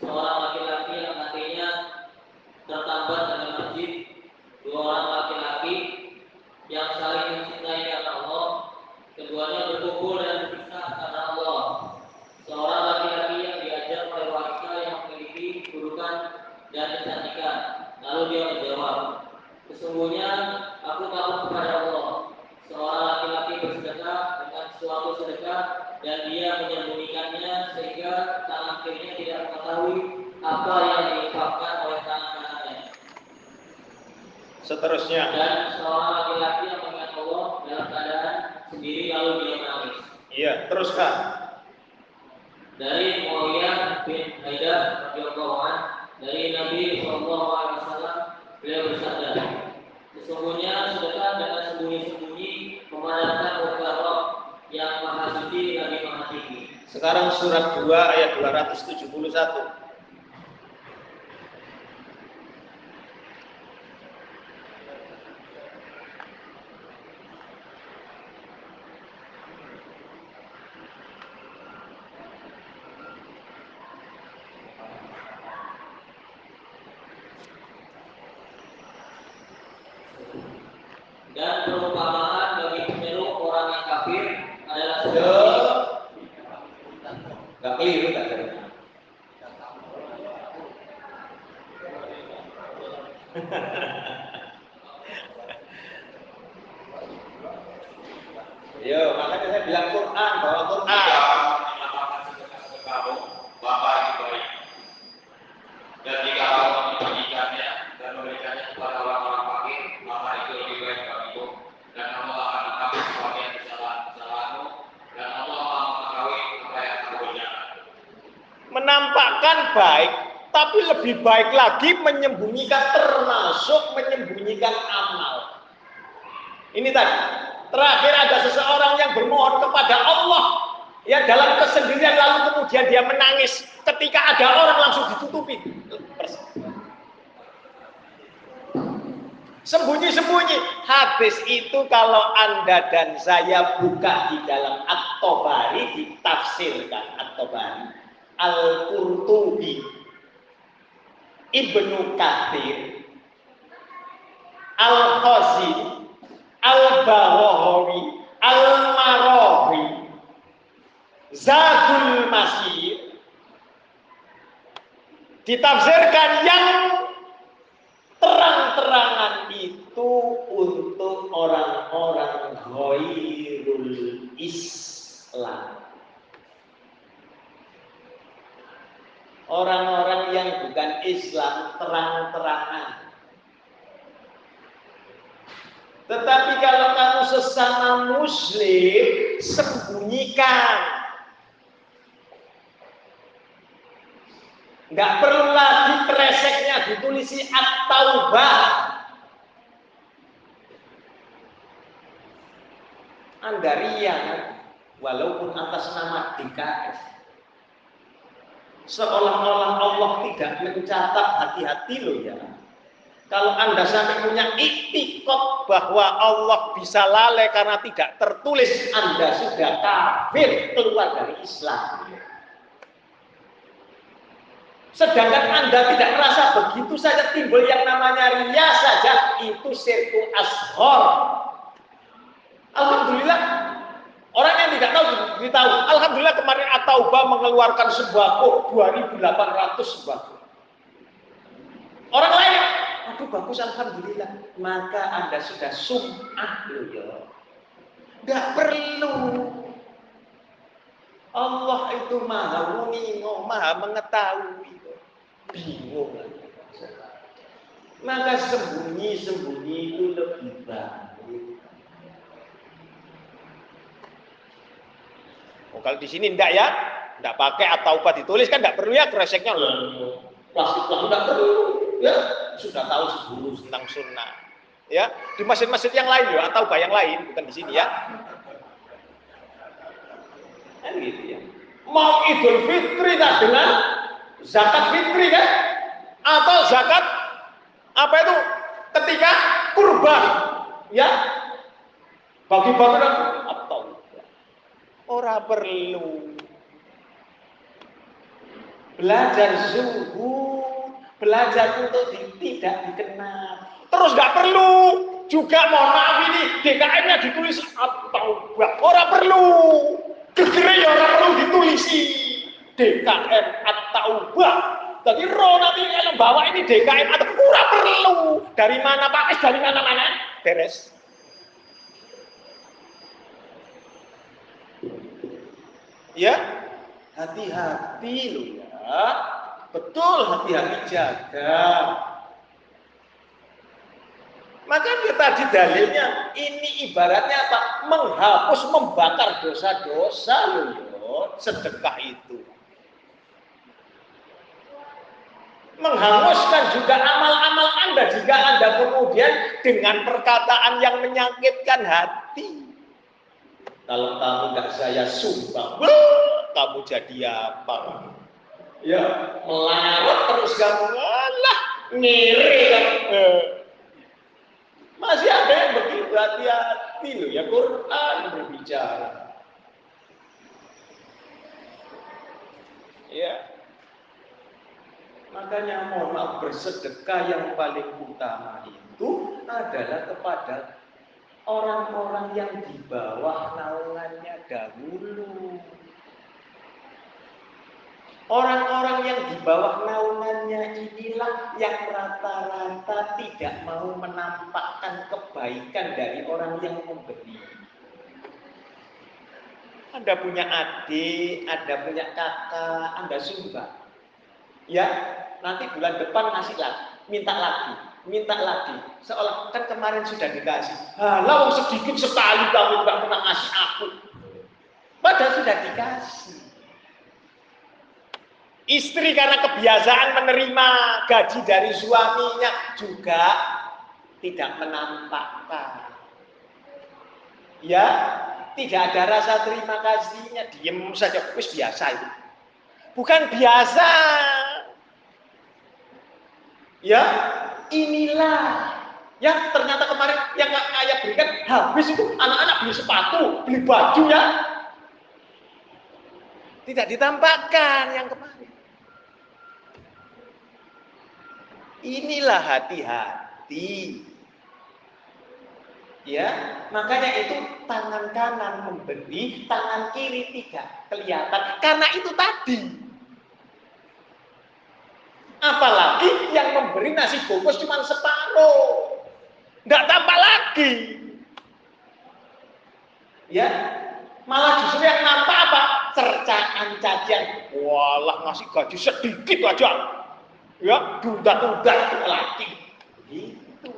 seorang laki-laki yang hatinya tertambat dalam masjid, dua orang laki-laki yang saling mencintai karena Allah, keduanya berkumpul dan berpisah karena Allah. Seorang laki-laki dan dia menyembunyikannya sehingga tangan kirinya tidak mengetahui apa yang diungkapkan oleh tangan kanannya. Seterusnya. Dan seorang laki-laki yang mengingat Allah dalam keadaan sendiri lalu dia menangis. Iya, teruskan. Dari Muawiyah bin Haidar radhiyallahu dari Nabi Shallallahu alaihi wasallam beliau bersabda, sesungguhnya sedekah dengan sembunyi-sembunyi memadamkan murka Rob yang maha suci lagi maha tinggi. Sekarang surat 2 ayat 271. dan perumpamaan baik lagi menyembunyikan termasuk menyembunyikan amal. Ini tadi. Terakhir ada seseorang yang bermohon kepada Allah ya dalam kesendirian lalu kemudian dia menangis ketika ada orang langsung ditutupi. Sembunyi-sembunyi. Hadis itu kalau Anda dan saya buka di dalam At-Tobari ditafsirkan At-Tobari. Al-Qurtubi Ibnu Kathir, Al-Qazi, Al-Bawahawi, Al-Marawi, Zadul Masir, ditafsirkan yang terang-terangan itu untuk orang-orang ghairul Islam. Orang-orang yang bukan Islam terang-terangan. Tetapi kalau kamu sesama muslim, sembunyikan. Enggak perlu lagi kreseknya ditulisi at-taubah. Anda ria, walaupun atas nama DKS seolah-olah Allah tidak mencatat hati-hati loh ya. Kalau Anda sampai punya iktikot bahwa Allah bisa lalai karena tidak tertulis, Anda sudah kafir keluar dari Islam. Sedangkan Anda tidak merasa begitu saja timbul yang namanya ria saja, itu sirku ashor. Alhamdulillah Orang yang tidak tahu tahu. Alhamdulillah kemarin Atauba mengeluarkan sembako 2.800 sembako. Orang lain, aduh bagus Alhamdulillah. Maka Anda sudah sum'ah loh ya. Tidak perlu. Allah itu maha mengingo, maha mengetahui. Bingung. Maka sembunyi-sembunyi itu lebih baik. Oh, kalau di sini enggak ya, enggak pakai atau apa ditulis kan enggak perlu ya kreseknya loh. Plastik lah enggak perlu. Ya, sudah tahu sebelum tentang sunnah. Ya, di masjid-masjid yang lain ya atau yang lain, bukan di sini ya. Kan gitu ya. Mau Idul Fitri tak dengan zakat fitri kan? Atau zakat apa itu? Ketika kurban, ya bagi-bagi Ora perlu. Belajar zuhud, belajar untuk di, tidak dikenal. Terus nggak perlu juga mohon maaf ini DKM-nya ditulis atau Ora perlu. Gegere ya ora perlu ditulisi DKM atau Jadi roh nanti yang bawa ini DKM atau kurang perlu. Dari mana Pak? Dari mana-mana? Beres. Ya, hati-hati loh ya. Betul hati-hati jaga. Maka kita tadi dalilnya ini ibaratnya apa? Menghapus, membakar dosa-dosa loh, sedekah itu. Menghanguskan juga amal-amal Anda jika Anda kemudian dengan perkataan yang menyakitkan hati. Kalau kamu nggak saya sumpah, kamu jadi apa? Ya, melarat terus kamu, lah, ngiri kan. Eh. Masih ada yang begitu hati-hati loh ya Quran berbicara. Ya. Makanya mohon maaf bersedekah yang paling utama itu adalah kepada orang-orang yang di bawah naungannya dahulu. Orang-orang yang di bawah naungannya inilah yang rata-rata tidak mau menampakkan kebaikan dari orang yang memberi. Anda punya adik, Anda punya kakak, Anda sumbang. Ya, nanti bulan depan ngasih lagi, minta lagi minta lagi. Seolah kan kemarin sudah dikasih. Halah sedikit sekali kamu nggak pernah ngasih aku. Padahal sudah dikasih. Istri karena kebiasaan menerima gaji dari suaminya juga tidak menampakkan. Ya, tidak ada rasa terima kasihnya, diem saja, wis biasa itu. Bukan biasa. Ya, inilah yang ternyata kemarin yang ayah berikan habis itu anak-anak beli sepatu, beli baju ya. Tidak ditampakkan yang kemarin. Inilah hati-hati. Ya, makanya itu tangan kanan memberi, tangan kiri tidak kelihatan. Karena itu tadi Apalagi yang memberi nasi bungkus cuma separuh. Tidak tampak lagi. Ya, malah justru yang nampak apa? Cercaan cacian. Walah ngasih gaji sedikit aja. Ya, duda-duda lagi. Gitu.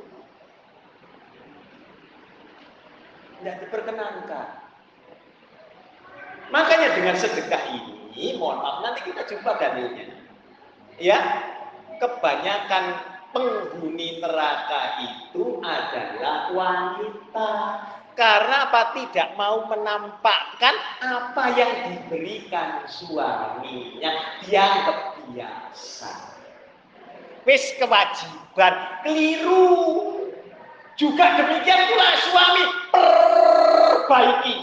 Tidak diperkenankan. Makanya dengan sedekah ini, mohon maaf, nanti kita coba dalilnya. Ya, kebanyakan penghuni neraka itu adalah wanita. Karena apa? Tidak mau menampakkan apa yang diberikan suaminya. Dianggap biasa. Wis kewajiban keliru. Juga demikian pula suami. Perbaiki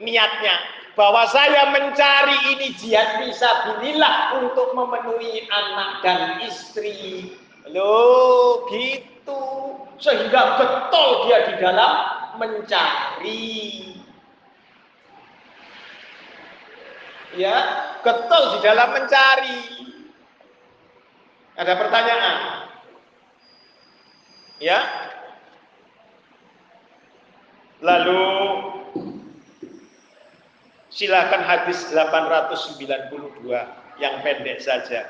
niatnya bahwa saya mencari ini jihad bisa binilah untuk memenuhi anak dan istri. Loh, gitu. Sehingga getol dia di dalam mencari. Ya, getol di dalam mencari. Ada pertanyaan? Ya. Lalu Silakan hadis 892 yang pendek saja.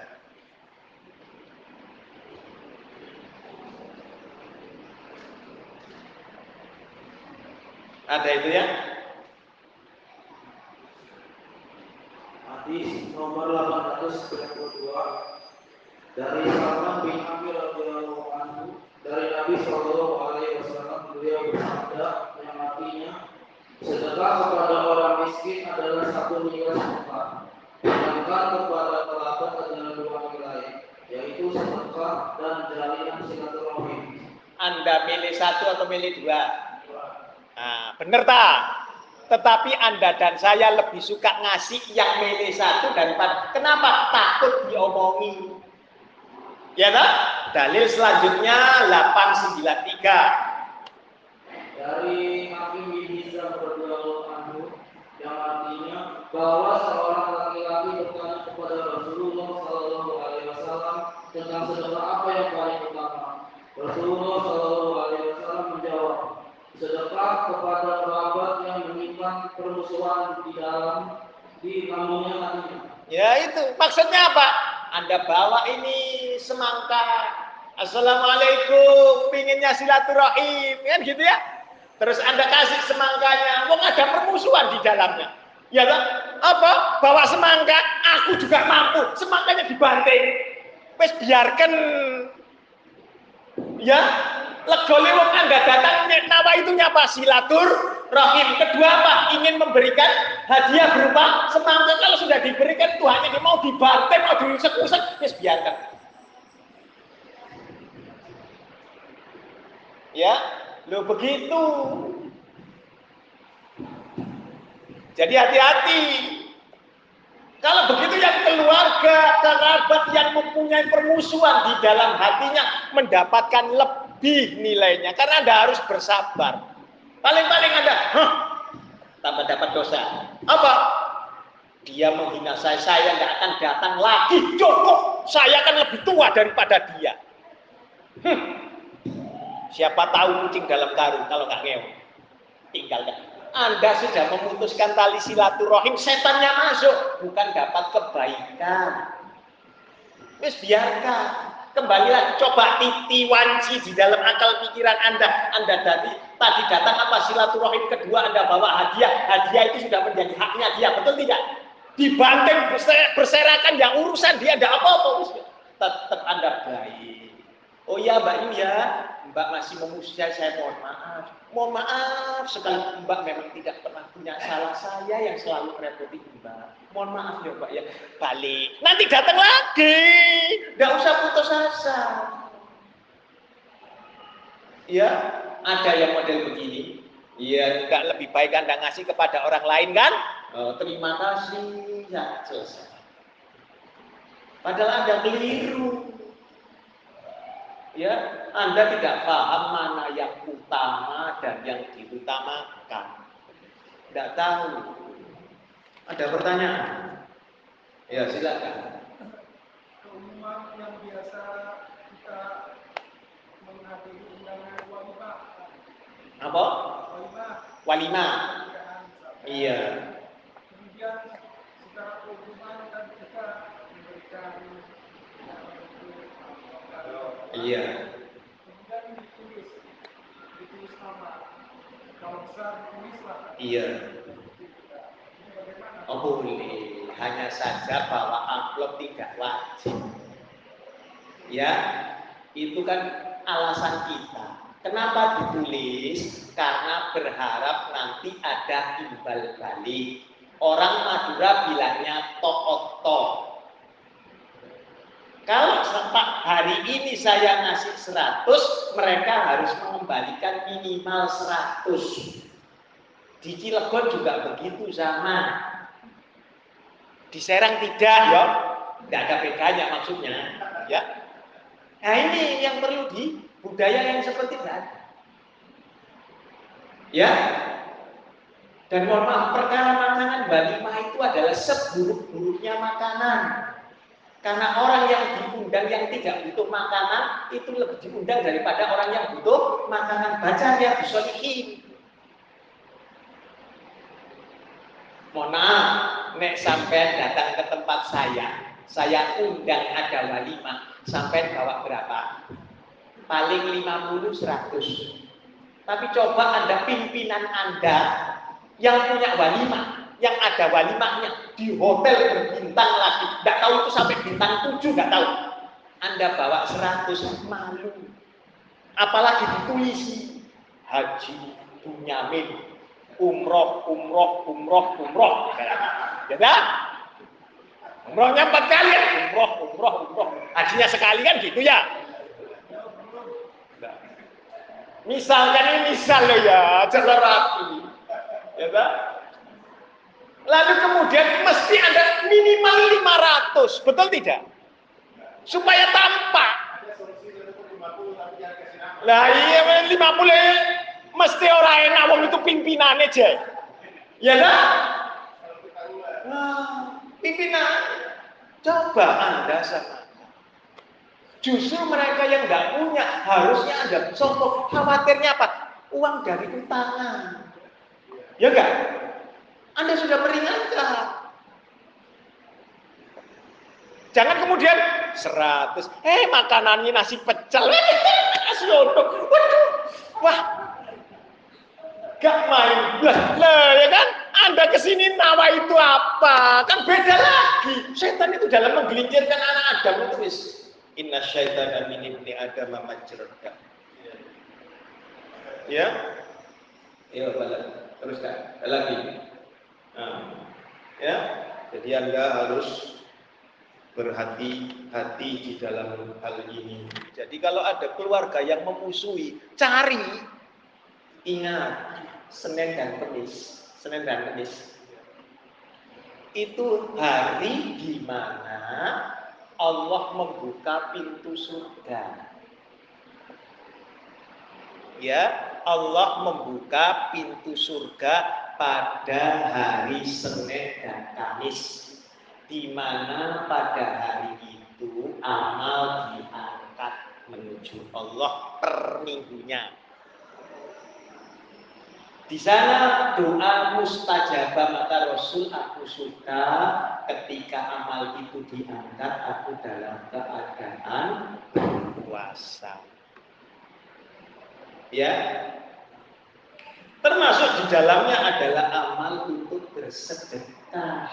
Ada itu ya? Hadis nomor 892 dari Salman bin Amir radhiyallahu anhu dari Nabi Shallallahu alaihi wasallam beliau bersabda yang artinya Sedekah kepada orang miskin adalah satu nilai sedekah. Sedekah kepada kerabat adalah dua nilai, yaitu sedekah dan jalinan silaturahim. Anda milih satu atau milih dua? Nah, benar tak? Tetapi Anda dan saya lebih suka ngasih yang milih satu daripada kenapa? Takut diomongi. Ya tak? Dalil selanjutnya 893. Dari bahwa seorang laki-laki bertanya kepada Rasulullah Shallallahu Alaihi Wasallam tentang sedekah apa yang paling utama. Rasulullah Shallallahu Alaihi Wasallam menjawab, sedekah kepada kerabat yang menyimpan permusuhan di dalam di kampungnya katanya. Ya itu, maksudnya apa? Anda bawa ini semangka. Assalamualaikum, pinginnya silaturahim, kan gitu ya? Terus Anda kasih semangkanya, wong ada permusuhan di dalamnya. Ya kan? Apa? Bawa semangka, aku juga mampu. Semangkanya dibanting. Wes biarkan ya legole wong Anda datang nawa itu nyapa silatur rahim. Kedua apa? Ingin memberikan hadiah berupa semangka. Kalau sudah diberikan Tuhannya dia mau dibantai, mau diusek-usek, ya biarkan. Ya, lo begitu. Jadi hati-hati. Kalau begitu yang keluarga, kerabat yang mempunyai permusuhan di dalam hatinya mendapatkan lebih nilainya. Karena Anda harus bersabar. Paling-paling ada, huh, tambah dapat dosa. Apa? Dia menghina saya, saya nggak akan datang lagi. Cukup, saya akan lebih tua daripada dia. Hmm. Siapa tahu kucing dalam karung kalau nggak ngew. Tinggalkan. Anda sudah memutuskan tali silaturahim, setannya masuk, bukan dapat kebaikan. Wis biarkan. Kembalilah, coba titi wanci di dalam akal pikiran Anda. Anda tadi tadi datang apa silaturahim kedua Anda bawa hadiah. Hadiah itu sudah menjadi haknya dia, betul tidak? Dibanting berserakan yang urusan dia ada apa-apa. Tetap Anda baik. Oh iya Mbak Yu ya, Mbak masih memuji saya, mohon maaf. Mohon maaf sekali Mbak memang tidak pernah punya salah saya yang selalu merepoti Mbak. Mohon maaf ya Mbak ya. Balik. Nanti datang lagi. Tidak usah putus asa. Ya, ada yang model begini. Ya, enggak lebih baik Anda ngasih kepada orang lain kan? Oh, terima kasih. Ya, selesai. Padahal Anda keliru. Ya, Anda tidak paham mana yang utama dan yang diutamakan. Tidak tahu. Ada pertanyaan? Ya, silakan. Rumah yang biasa kita menghadiri undangan walimah. Apa? Walimah. Walimah. pernikahan, misalkan. Iya. Kemudian secara keumuman kan kita memberikan Iya. Iya. Oh boleh. Hanya saja bahwa amplop tidak wajib. Ya, itu kan alasan kita. Kenapa ditulis? Karena berharap nanti ada imbal balik. Orang Madura bilangnya toot Kalau sempat hari ini saya ngasih 100, mereka harus mengembalikan minimal 100. Di Cilegon juga begitu sama. Di Serang tidak, ya. Tidak ada bedanya maksudnya, ya. Nah ini yang perlu di budaya yang seperti itu. Ya. Dan mohon maaf, perkara makanan Balimah itu adalah seburuk-buruknya makanan. Karena orang yang diundang yang tidak butuh makanan itu lebih diundang daripada orang yang butuh makanan. Baca ya bisolihin. Mohon maaf, nek sampai datang ke tempat saya, saya undang ada walimah, sampai bawa berapa? Paling 50 100. Tapi coba Anda pimpinan Anda yang punya walimah, yang ada walimahnya di hotel berbintang lagi, tidak tahu itu sampai bintang 7 nggak tahu. Anda bawa 100 malu. Apalagi ditulisi Haji Bunyamin umroh, umroh, umroh, umroh. Ya kan? Umrohnya empat kali ya, umroh, umroh, umroh. Hajinya sekali kan gitu ya. Misalkan ini misal ya, rapi. Ya kan? Lalu kemudian mesti ada minimal 500, betul tidak? Supaya tampak. Lah iya 50 mesti orang enak wong itu pimpinannya aja. Ya kan? Nah, pimpinan. Coba Anda sama Justru mereka yang nggak punya harusnya Anda contoh khawatirnya apa? Uang dari utangan. Ya enggak? Anda sudah peringatkan. Jangan kemudian 100. Eh makanannya nasi pecel, eh, nasi uduk. Waduh. Wah. Gak main. Lah, lah ya kan? Anda ke sini nawa itu apa? Kan beda lagi. Setan itu dalam menggelincirkan anak Adam itu wis. Inna syaitana min ibni Adam majrada. Ya? Ya. Teruskan. Lagi. Nah, ya. Jadi Anda harus berhati-hati di dalam hal ini. Jadi kalau ada keluarga yang memusuhi, cari. Ingat, Senin dan Kamis. Senin dan Kamis. Itu hari di mana Allah membuka pintu surga. Ya, Allah membuka pintu surga pada hari Senin dan Kamis di mana pada hari itu amal diangkat menuju Allah per minggunya. Di sana doa mustajabah maka Rasul aku suka ketika amal itu diangkat aku dalam keadaan berpuasa. Ya, termasuk di dalamnya adalah amal untuk bersedekah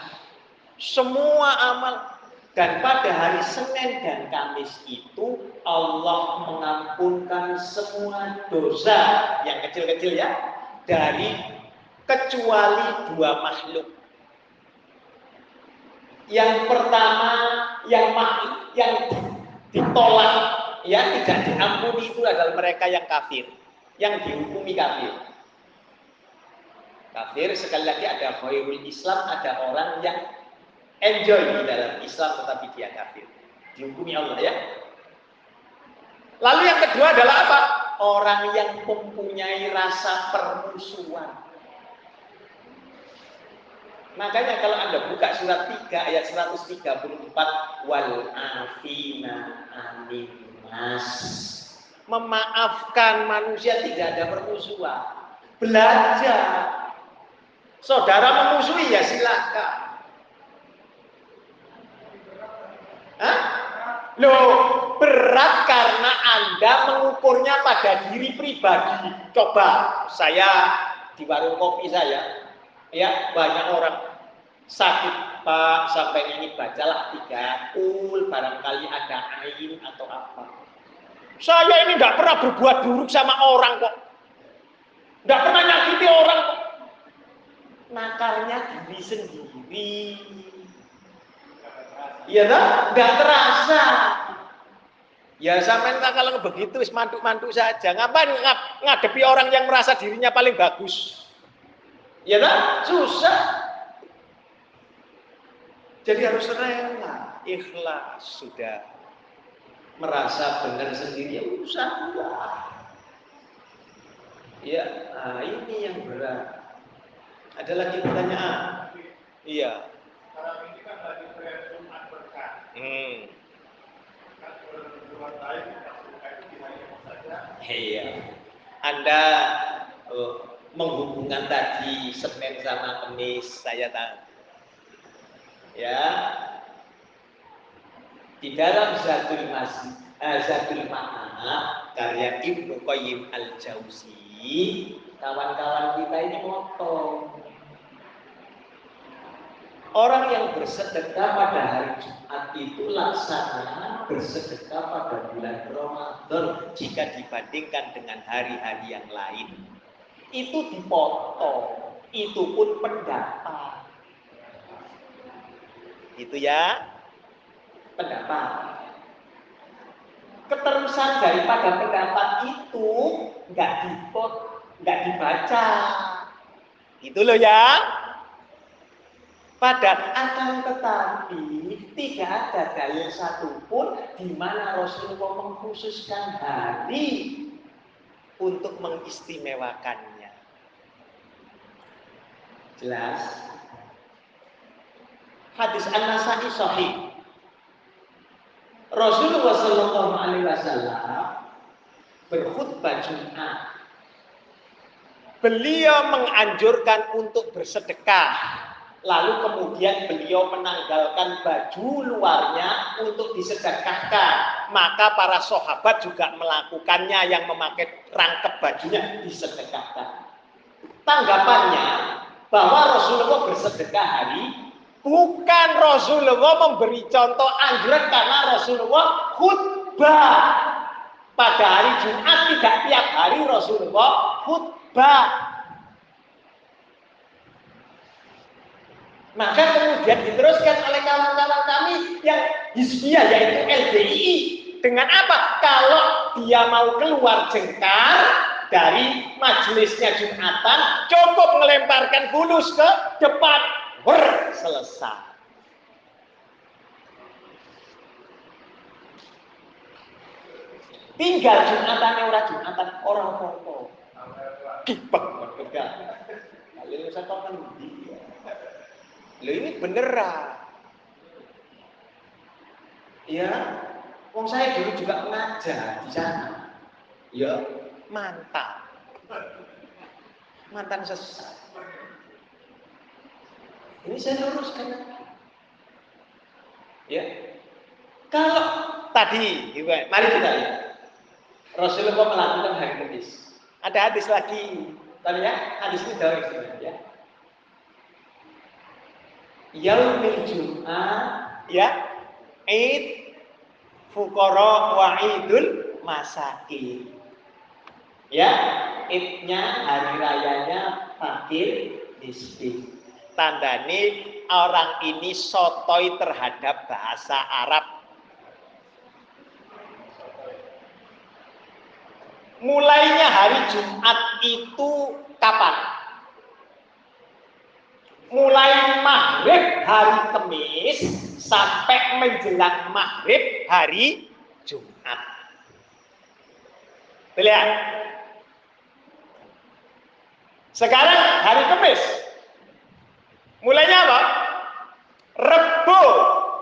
semua amal dan pada hari Senin dan Kamis itu Allah mengampunkan semua dosa yang kecil-kecil ya dari kecuali dua makhluk. Yang pertama yang yang ditolak ya tidak diampuni itu adalah mereka yang kafir, yang dihukumi kafir. Kafir sekali lagi ada khairul Islam, ada orang yang enjoy di dalam Islam tetapi dia kafir. Dihukumi Allah ya. Lalu yang kedua adalah apa? Orang yang mempunyai rasa permusuhan. Makanya kalau Anda buka surat 3 ayat 134 wal afina animas memaafkan manusia tidak ada permusuhan. Belajar. Saudara memusuhi ya silakan. Hah? Loh, berat karena Anda mengukurnya pada diri pribadi. Coba, saya di warung kopi saya, ya banyak orang sakit Pak, sampai ini bacalah tiga kul, barangkali ada ain atau apa. Saya ini tidak pernah berbuat buruk sama orang kok. Tidak pernah nyakiti orang kok. Nakarnya diri sendiri. Iya dah, nggak terasa. Ya sampai kalau begitu mantuk-mantuk saja. Ngapain ngap, ngadepi orang yang merasa dirinya paling bagus? Ya dah, susah. Jadi harus rela, ikhlas sudah merasa benar sendiri ya urusan Ya, nah ini yang berat. Ada lagi pertanyaan? Iya. Hmm. Iya. Anda uh, menghubungkan tadi Senin sama Kamis saya tahu. Ya. Di dalam Zadul Masih uh, Zadul Ma'ana karya Ibnu Qayyim Al-Jauzi kawan-kawan kita ini motong Orang yang bersedekah pada hari Jumat itu laksana bersedekah pada bulan Ramadan jika dibandingkan dengan hari-hari yang lain. Itu dipotong, itu pun pendapat. Itu ya, pendapat. Keterusan daripada pendapat itu nggak dipot, nggak dibaca. Itu loh ya. Pada akan tetapi tidak ada dalil satupun di mana Rasulullah mengkhususkan hari untuk mengistimewakannya. Jelas? Hadis An-Nasai sahih. Rasulullah Shallallahu Alaihi Wasallam berkhutbah Jumat. Beliau menganjurkan untuk bersedekah Lalu kemudian beliau menanggalkan baju luarnya untuk disedekahkan. Maka para sahabat juga melakukannya yang memakai rangkap bajunya disedekahkan. Tanggapannya bahwa Rasulullah bersedekah hari bukan Rasulullah memberi contoh anggrek karena Rasulullah khutbah pada hari Jumat tidak tiap hari Rasulullah khutbah Maka kemudian diteruskan oleh kawan-kawan kami yang Hizbiyah yaitu LDI. Dengan apa? Kalau dia mau keluar jengkar dari majelisnya Jumatan, cukup melemparkan bulus ke depan. Ber, selesai. Tinggal Jumatan ora Jumatan orang apa Kipek pegang. Lalu saya tahu kan Loh ini beneran. Ya, wong saya dulu juga mengajar di sana. Ya, mantap. Mantan sesat. Ini saya luruskan. Ya. Kalau tadi, mari kita lihat. Rasulullah melakukan hari Kamis. Ada hadis lagi. Tadi ya, hadis ini dari ya yaumil jum'ah ya id fukara wa idul masakin ya idnya hari rayanya fakir miskin tandane orang ini sotoi terhadap bahasa Arab. Mulainya hari Jumat itu kapan mulai maghrib hari Kamis sampai menjelang maghrib hari Jumat. Lihat. Sekarang hari Kamis. Mulainya apa? Rebo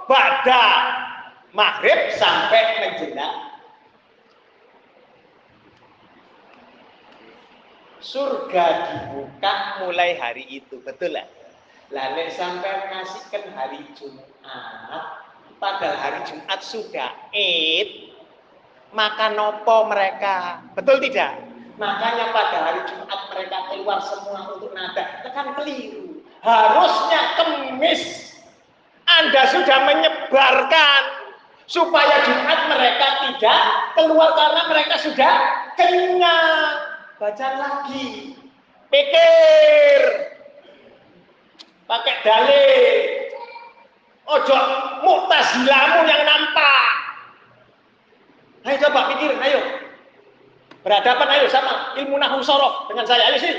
pada maghrib sampai menjelang surga dibuka mulai hari itu betul lah lah sampai ngasihkan hari Jumat, padahal hari Jumat sudah Id, maka nopo mereka. Betul tidak? Makanya pada hari Jumat mereka keluar semua untuk nada. Tekan keliru. Harusnya kemis. Anda sudah menyebarkan supaya Jumat mereka tidak keluar karena mereka sudah kenyang. Baca lagi. Pikir pakai dalil. Ojo muktazilamu yang nampak. Ayo coba pikirin ayo. Berhadapan ayo sama ilmu nahu sorof dengan saya ayo sih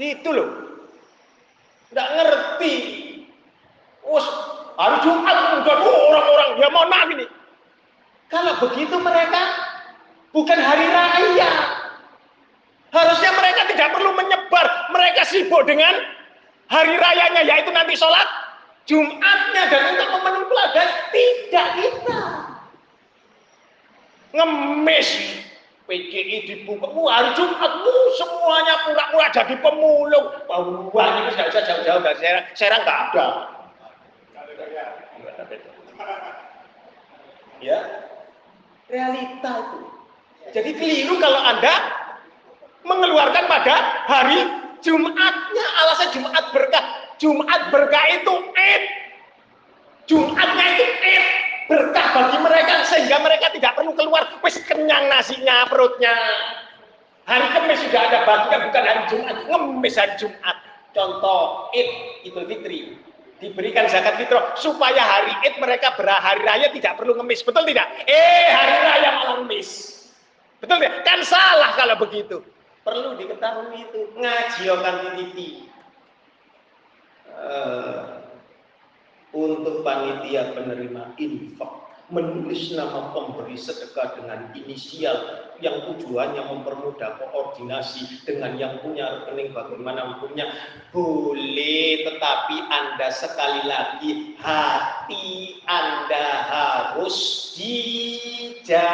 gitu loh. Nggak ngerti. Us hari Jumat udah orang-orang dia mau maaf ini. Kalau begitu mereka bukan hari raya. Harusnya mereka tidak perlu menyebar. Mereka sibuk dengan hari rayanya yaitu nanti sholat Jumatnya dan untuk memenuhi peladan tidak kita. Ngemis. PGI dibuka hari Jumatmu semuanya pura-pura jadi pemulung. Wah ini nggak usah jauh-jauh dari Serang. Serang nggak ada. Ya. Realita itu. Jadi keliru kalau anda mengeluarkan pada hari Jumatnya alasan Jumat berkah. Jumat berkah itu Id. Jumatnya itu Id. Berkah bagi mereka sehingga mereka tidak perlu keluar. Wis kenyang nasinya perutnya. Hari Kamis sudah ada bagian bukan hari Jumat. Ngemis hari Jumat. Contoh Id Idul Fitri diberikan zakat fitrah supaya hari Id mereka berhari raya tidak perlu ngemis. Betul tidak? Eh hari raya malah ngemis. Betul tidak? Kan salah kalau begitu perlu diketahui itu. Ngaji akan titi. Uh, untuk panitia penerima infak menulis nama pemberi sedekah dengan inisial yang tujuannya mempermudah koordinasi dengan yang punya rekening bagaimana punya boleh tetapi Anda sekali lagi hati Anda harus dijaga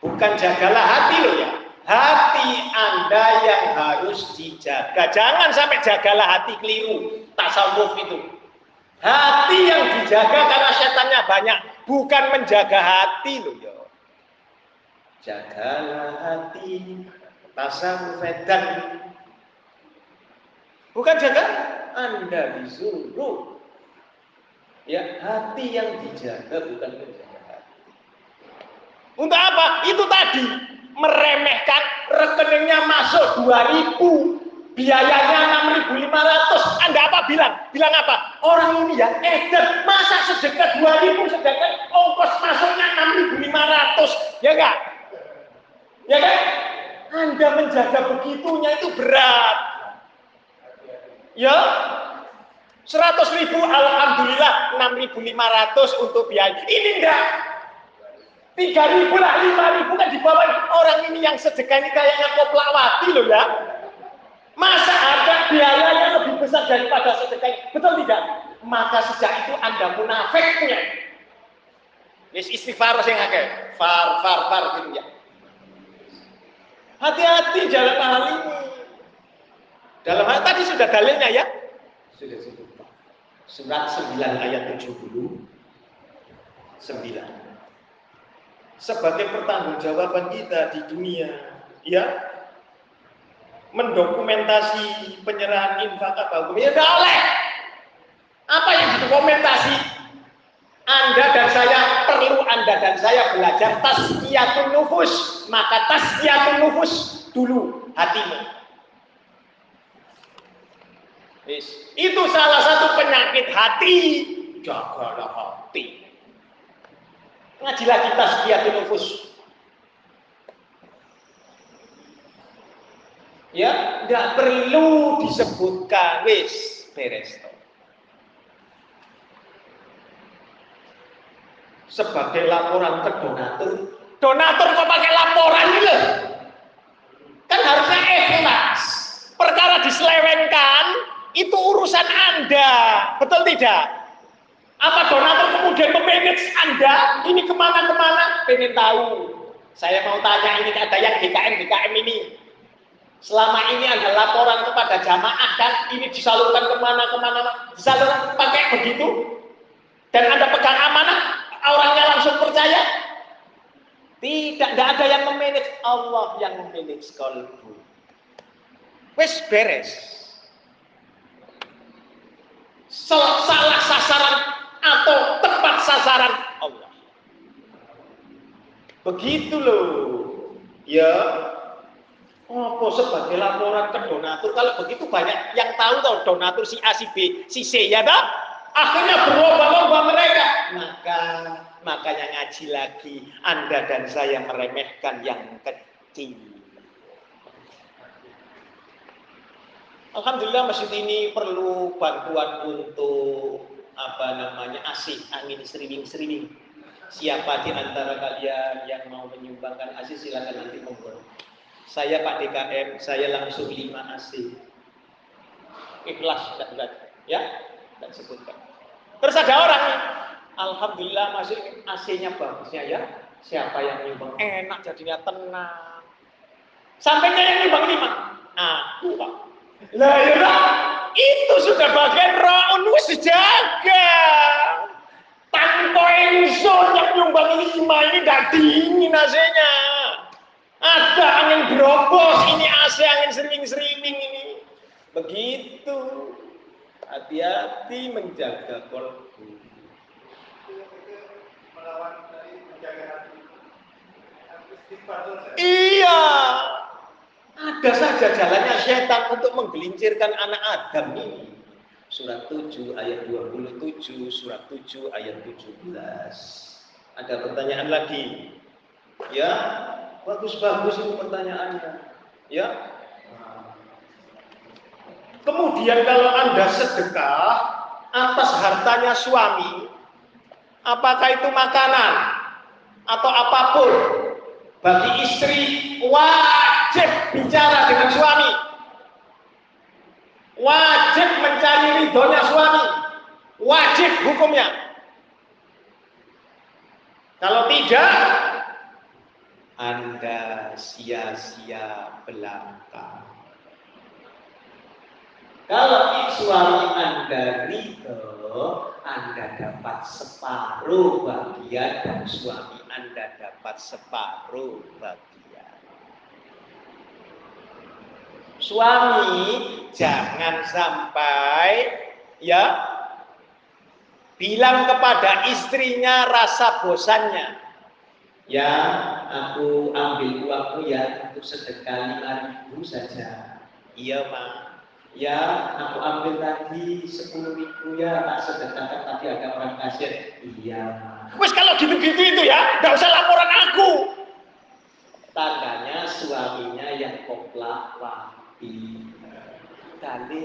Bukan jagalah hati loh ya. Hati Anda yang harus dijaga. Jangan sampai jagalah hati keliru. Tasawuf itu. Hati yang dijaga karena setannya banyak. Bukan menjaga hati loh ya. Jagalah hati. Tasawuf edan. Bukan jaga. Anda disuruh. Ya, hati yang dijaga bukan menjaga. Untuk apa? Itu tadi meremehkan rekeningnya masuk 2000 biayanya 6.500 Anda apa bilang? Bilang apa? Orang ini ya edan masa sedekah 2000 sedangkan ongkos masuknya 6.500 ya enggak? ya kan? Anda menjaga begitunya itu berat ya 100 ribu Alhamdulillah 6.500 untuk biaya ini enggak tiga ribu lah, lima ribu kan di bawah orang ini yang sedekah ini kayaknya koplawati loh ya. Masa ada biayanya lebih besar daripada sedekah Betul tidak? Maka sejak itu Anda munafik punya. Wis istighfar sing akeh. Far far far gitu ya. Hati-hati jalan hal ini. Dalam hal tadi sudah dalilnya ya. Sudah sudah. Surat 9 ayat 70. 9 sebagai pertanggungjawaban kita di dunia, ya, mendokumentasi penyerahan infak apa hukum ya oleh. Apa yang didokumentasi? Anda dan saya perlu Anda dan saya belajar tasqiyatun nufus. Maka tasqiyatun nufus dulu hatimu. Itu salah satu penyakit hati. Jagalah hati. Ngaji lagi tazkiyatun nufus. Ya, nggak perlu disebutkan wis beres. Sebagai laporan ke donatur, donatur kok pakai laporan gitu? Kan harusnya ikhlas. Perkara diselewengkan itu urusan Anda, betul tidak? Apa donatur kemudian memanage Anda ini ke mana-kemana? Pengen tahu. Saya mau tanya ini ada yang DKM DKM ini. Selama ini ada laporan kepada jamaah dan ini disalurkan ke mana-kemana, disalurkan pakai begitu, dan Anda pegang amanah, orangnya langsung percaya. Tidak, tidak ada yang memanage Allah yang memanage kalbu. Wes beres. Salah sasaran sasaran Allah. Begitu loh. Ya. Apa sebagai laporan ke donatur kalau begitu banyak yang tahu tahu donatur si A si B si C ya dah akhirnya berlomba-lomba mereka maka makanya ngaji lagi Anda dan saya meremehkan yang kecil Alhamdulillah masjid ini perlu bantuan untuk apa namanya asih angin sering-sering. Siapa di antara kalian yang mau menyumbangkan asih silakan nanti monggo. Saya Pak DKM, saya langsung lima asih. Ikhlas tidak berat, ya? Dan sebutkan. Terus ada orang Alhamdulillah masih AC-nya bagusnya ya. Siapa yang nyumbang enak jadinya tenang. Sampainya yang nyumbang lima. Aku Pak. Lah ya itu sudah bagian raun wis dijaga. Tanpa ingsun yang nyumbang lima ini tidak dingin AC-nya. Ada angin berobos, ini AC angin sering-sering ini. Begitu. Hati-hati menjaga kolbu. Iya. Ada saja jalannya setan untuk menggelincirkan anak Adam ini. Surat 7 ayat 27, surat 7 ayat 17. Ada pertanyaan lagi. Ya, bagus-bagus itu pertanyaannya. Ya. Kemudian kalau Anda sedekah atas hartanya suami, apakah itu makanan atau apa pun bagi istri wajib bicara dengan suami wajib mencari ridhonya suami wajib hukumnya kalau tidak Anda sia-sia belaka. Kalau suami Anda ridho, Anda dapat separuh bagian dan suami Anda dapat separuh bagian. Suami jangan sampai ya bilang kepada istrinya rasa bosannya. Ya, aku ambil uangku ya untuk sedekah lima ribu saja. Iya, mak. Ya, aku ambil tadi sepuluh ribu ya, tak sedekahkan tadi ada orang kasir. Iya, mak. Wes kalau gitu-gitu itu ya, nggak usah laporan aku. Tandanya suaminya yang koplak wapi. Kali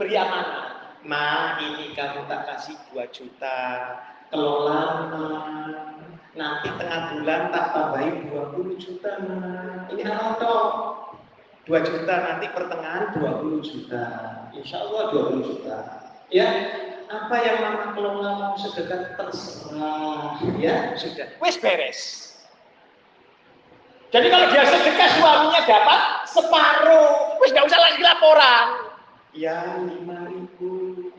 beri amanah Ma, ini kamu tak kasih 2 juta. Kelola, Ma. Nanti tengah bulan tak tambahin 20 juta, Ma. Ini toh 2 juta, nanti pertengahan 20 juta. Insya Allah 20 juta. Ya, apa yang mama kelola mau sedekah terserah. Ya, sudah. Wes beres. Jadi kalau dia sedekah suaminya dapat separuh. Wes nggak usah lagi laporan. Ya, lima ribu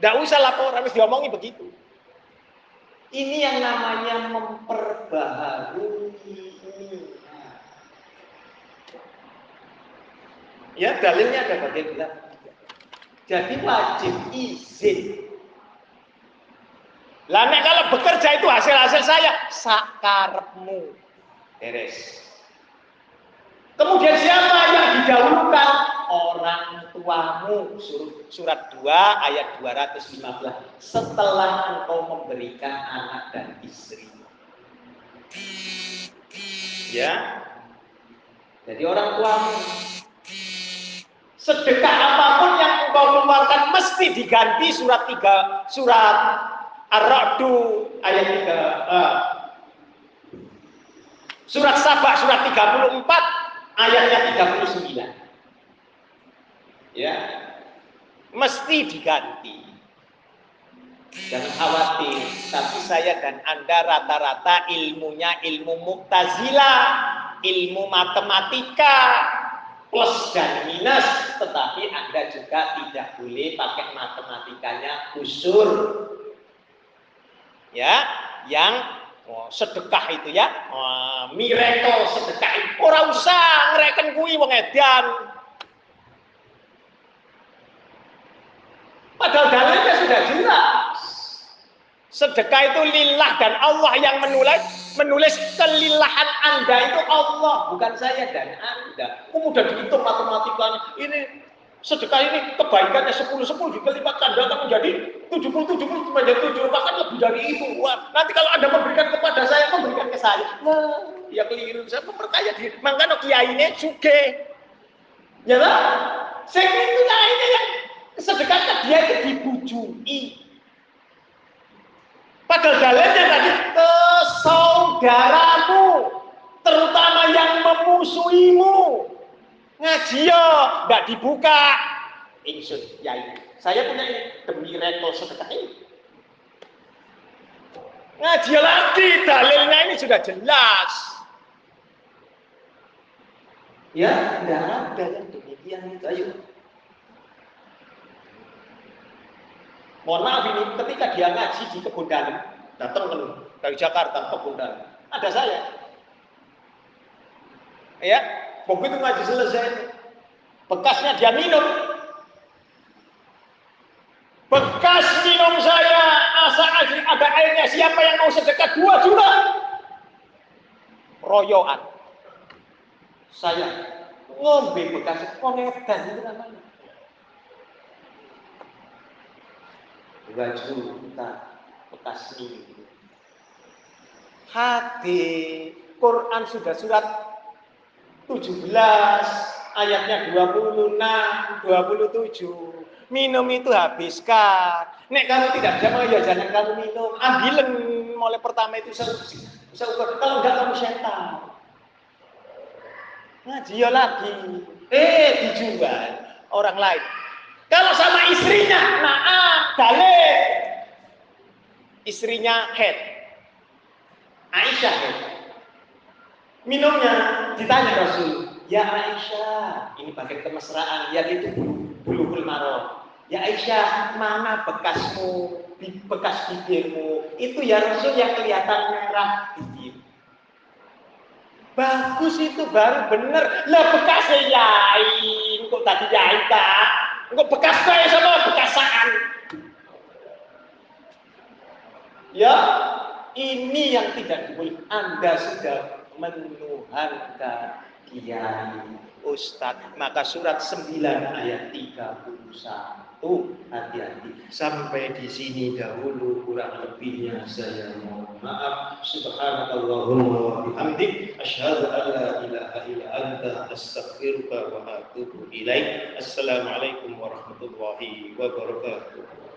tidak usah laporan, harus diomongi begitu. Ini yang namanya memperbaharui Ya, dalilnya ada bagian bilang. Jadi wajib izin. Lah kalau bekerja itu hasil-hasil saya sakarepmu. Beres. Kemudian siapa yang didahulukan? Orang tuamu. Surat 2 ayat 215. Setelah engkau memberikan anak dan istri. Ya. Jadi orang tuamu. Sedekah apa pun yang engkau keluarkan mesti diganti surat 3 surat Ar-Ra'du ayat 3 uh, eh. Surat Sabah surat 34 ayatnya 39. Ya. Mesti diganti. Jangan khawatir, tapi saya dan Anda rata-rata ilmunya ilmu muktazila, ilmu matematika, plus dan minus, tetapi Anda juga tidak boleh pakai matematikanya usur. Ya, yang Oh, sedekah itu ya. Oh, miracle sedekah itu. Ora usah ngereken kuwi wong edan. Padahal dalilnya sudah jelas. Sedekah itu lillah dan Allah yang menulis menulis kelillahan Anda itu Allah, bukan saya dan Anda. Kemudian dihitung matematikanya. Ini sedekah ini kebaikannya 10 10 dikelipat akan menjadi 70 70 menjadi 7 bahkan lebih dari itu. Wah, nanti kalau Anda memberikan kepada saya, memberikan ke saya. Wah, ya keliru. Saya memperkaya diri. Makanya kiai ini suge. Ya lah. Saya itu ini yang sedekahnya dia itu dibujui. Padahal dalilnya tadi ke saudaramu, terutama yang memusuhimu ngaji yo nggak dibuka. Ingsun yai saya punya ini demi rekor sedekah ini. Ngaji lagi dalilnya ini sudah jelas. Ya tidak ada yang demikian itu ayo. Mohon maaf ini ketika dia ngaji di kebun dalam datang dari Jakarta kebun dalam. Ada saya. Ya Begitu ngaji selesai, bekasnya dia minum. Bekas minum saya, asa ada airnya, siapa yang mau sedekat dua juta? Royoan. Saya ngombe bekas kongedan itu namanya. Dua juta bekas minum. Hati Quran sudah surat 17 ayatnya 26 27 minum itu habiskan. Nek kamu tidak bisa ya jangan kamu minum. Ambilen mulai pertama itu bisa ukur kalau enggak kamu setan. Ngaji ya lagi. Eh dijual. Orang lain. Kalau sama istrinya nah dalil istrinya head. Aisyah head Minumnya ditanya Rasul, ya Aisyah, ini pakai kemesraan, ya itu bulu bulu maro. Ya Aisyah, mana bekasmu, bekas bibirmu? Itu ya Rasul yang kelihatan merah bibir. Bagus itu baru bener. Lah bekasnya yai, kok tadi yai tak? Kok bekas saya sama bekasaan? Ya, ini yang tidak boleh. Anda sudah menuhankan kiai, ustadz. Maka surat 9 ayat 31 hati-hati. Sampai di sini dahulu kurang lebihnya saya mohon maaf. Subhanallahumma wa bihamdik asyhadu an la ilaha illa anta astaghfiruka wa atubu ilaik. Assalamualaikum warahmatullahi wabarakatuh.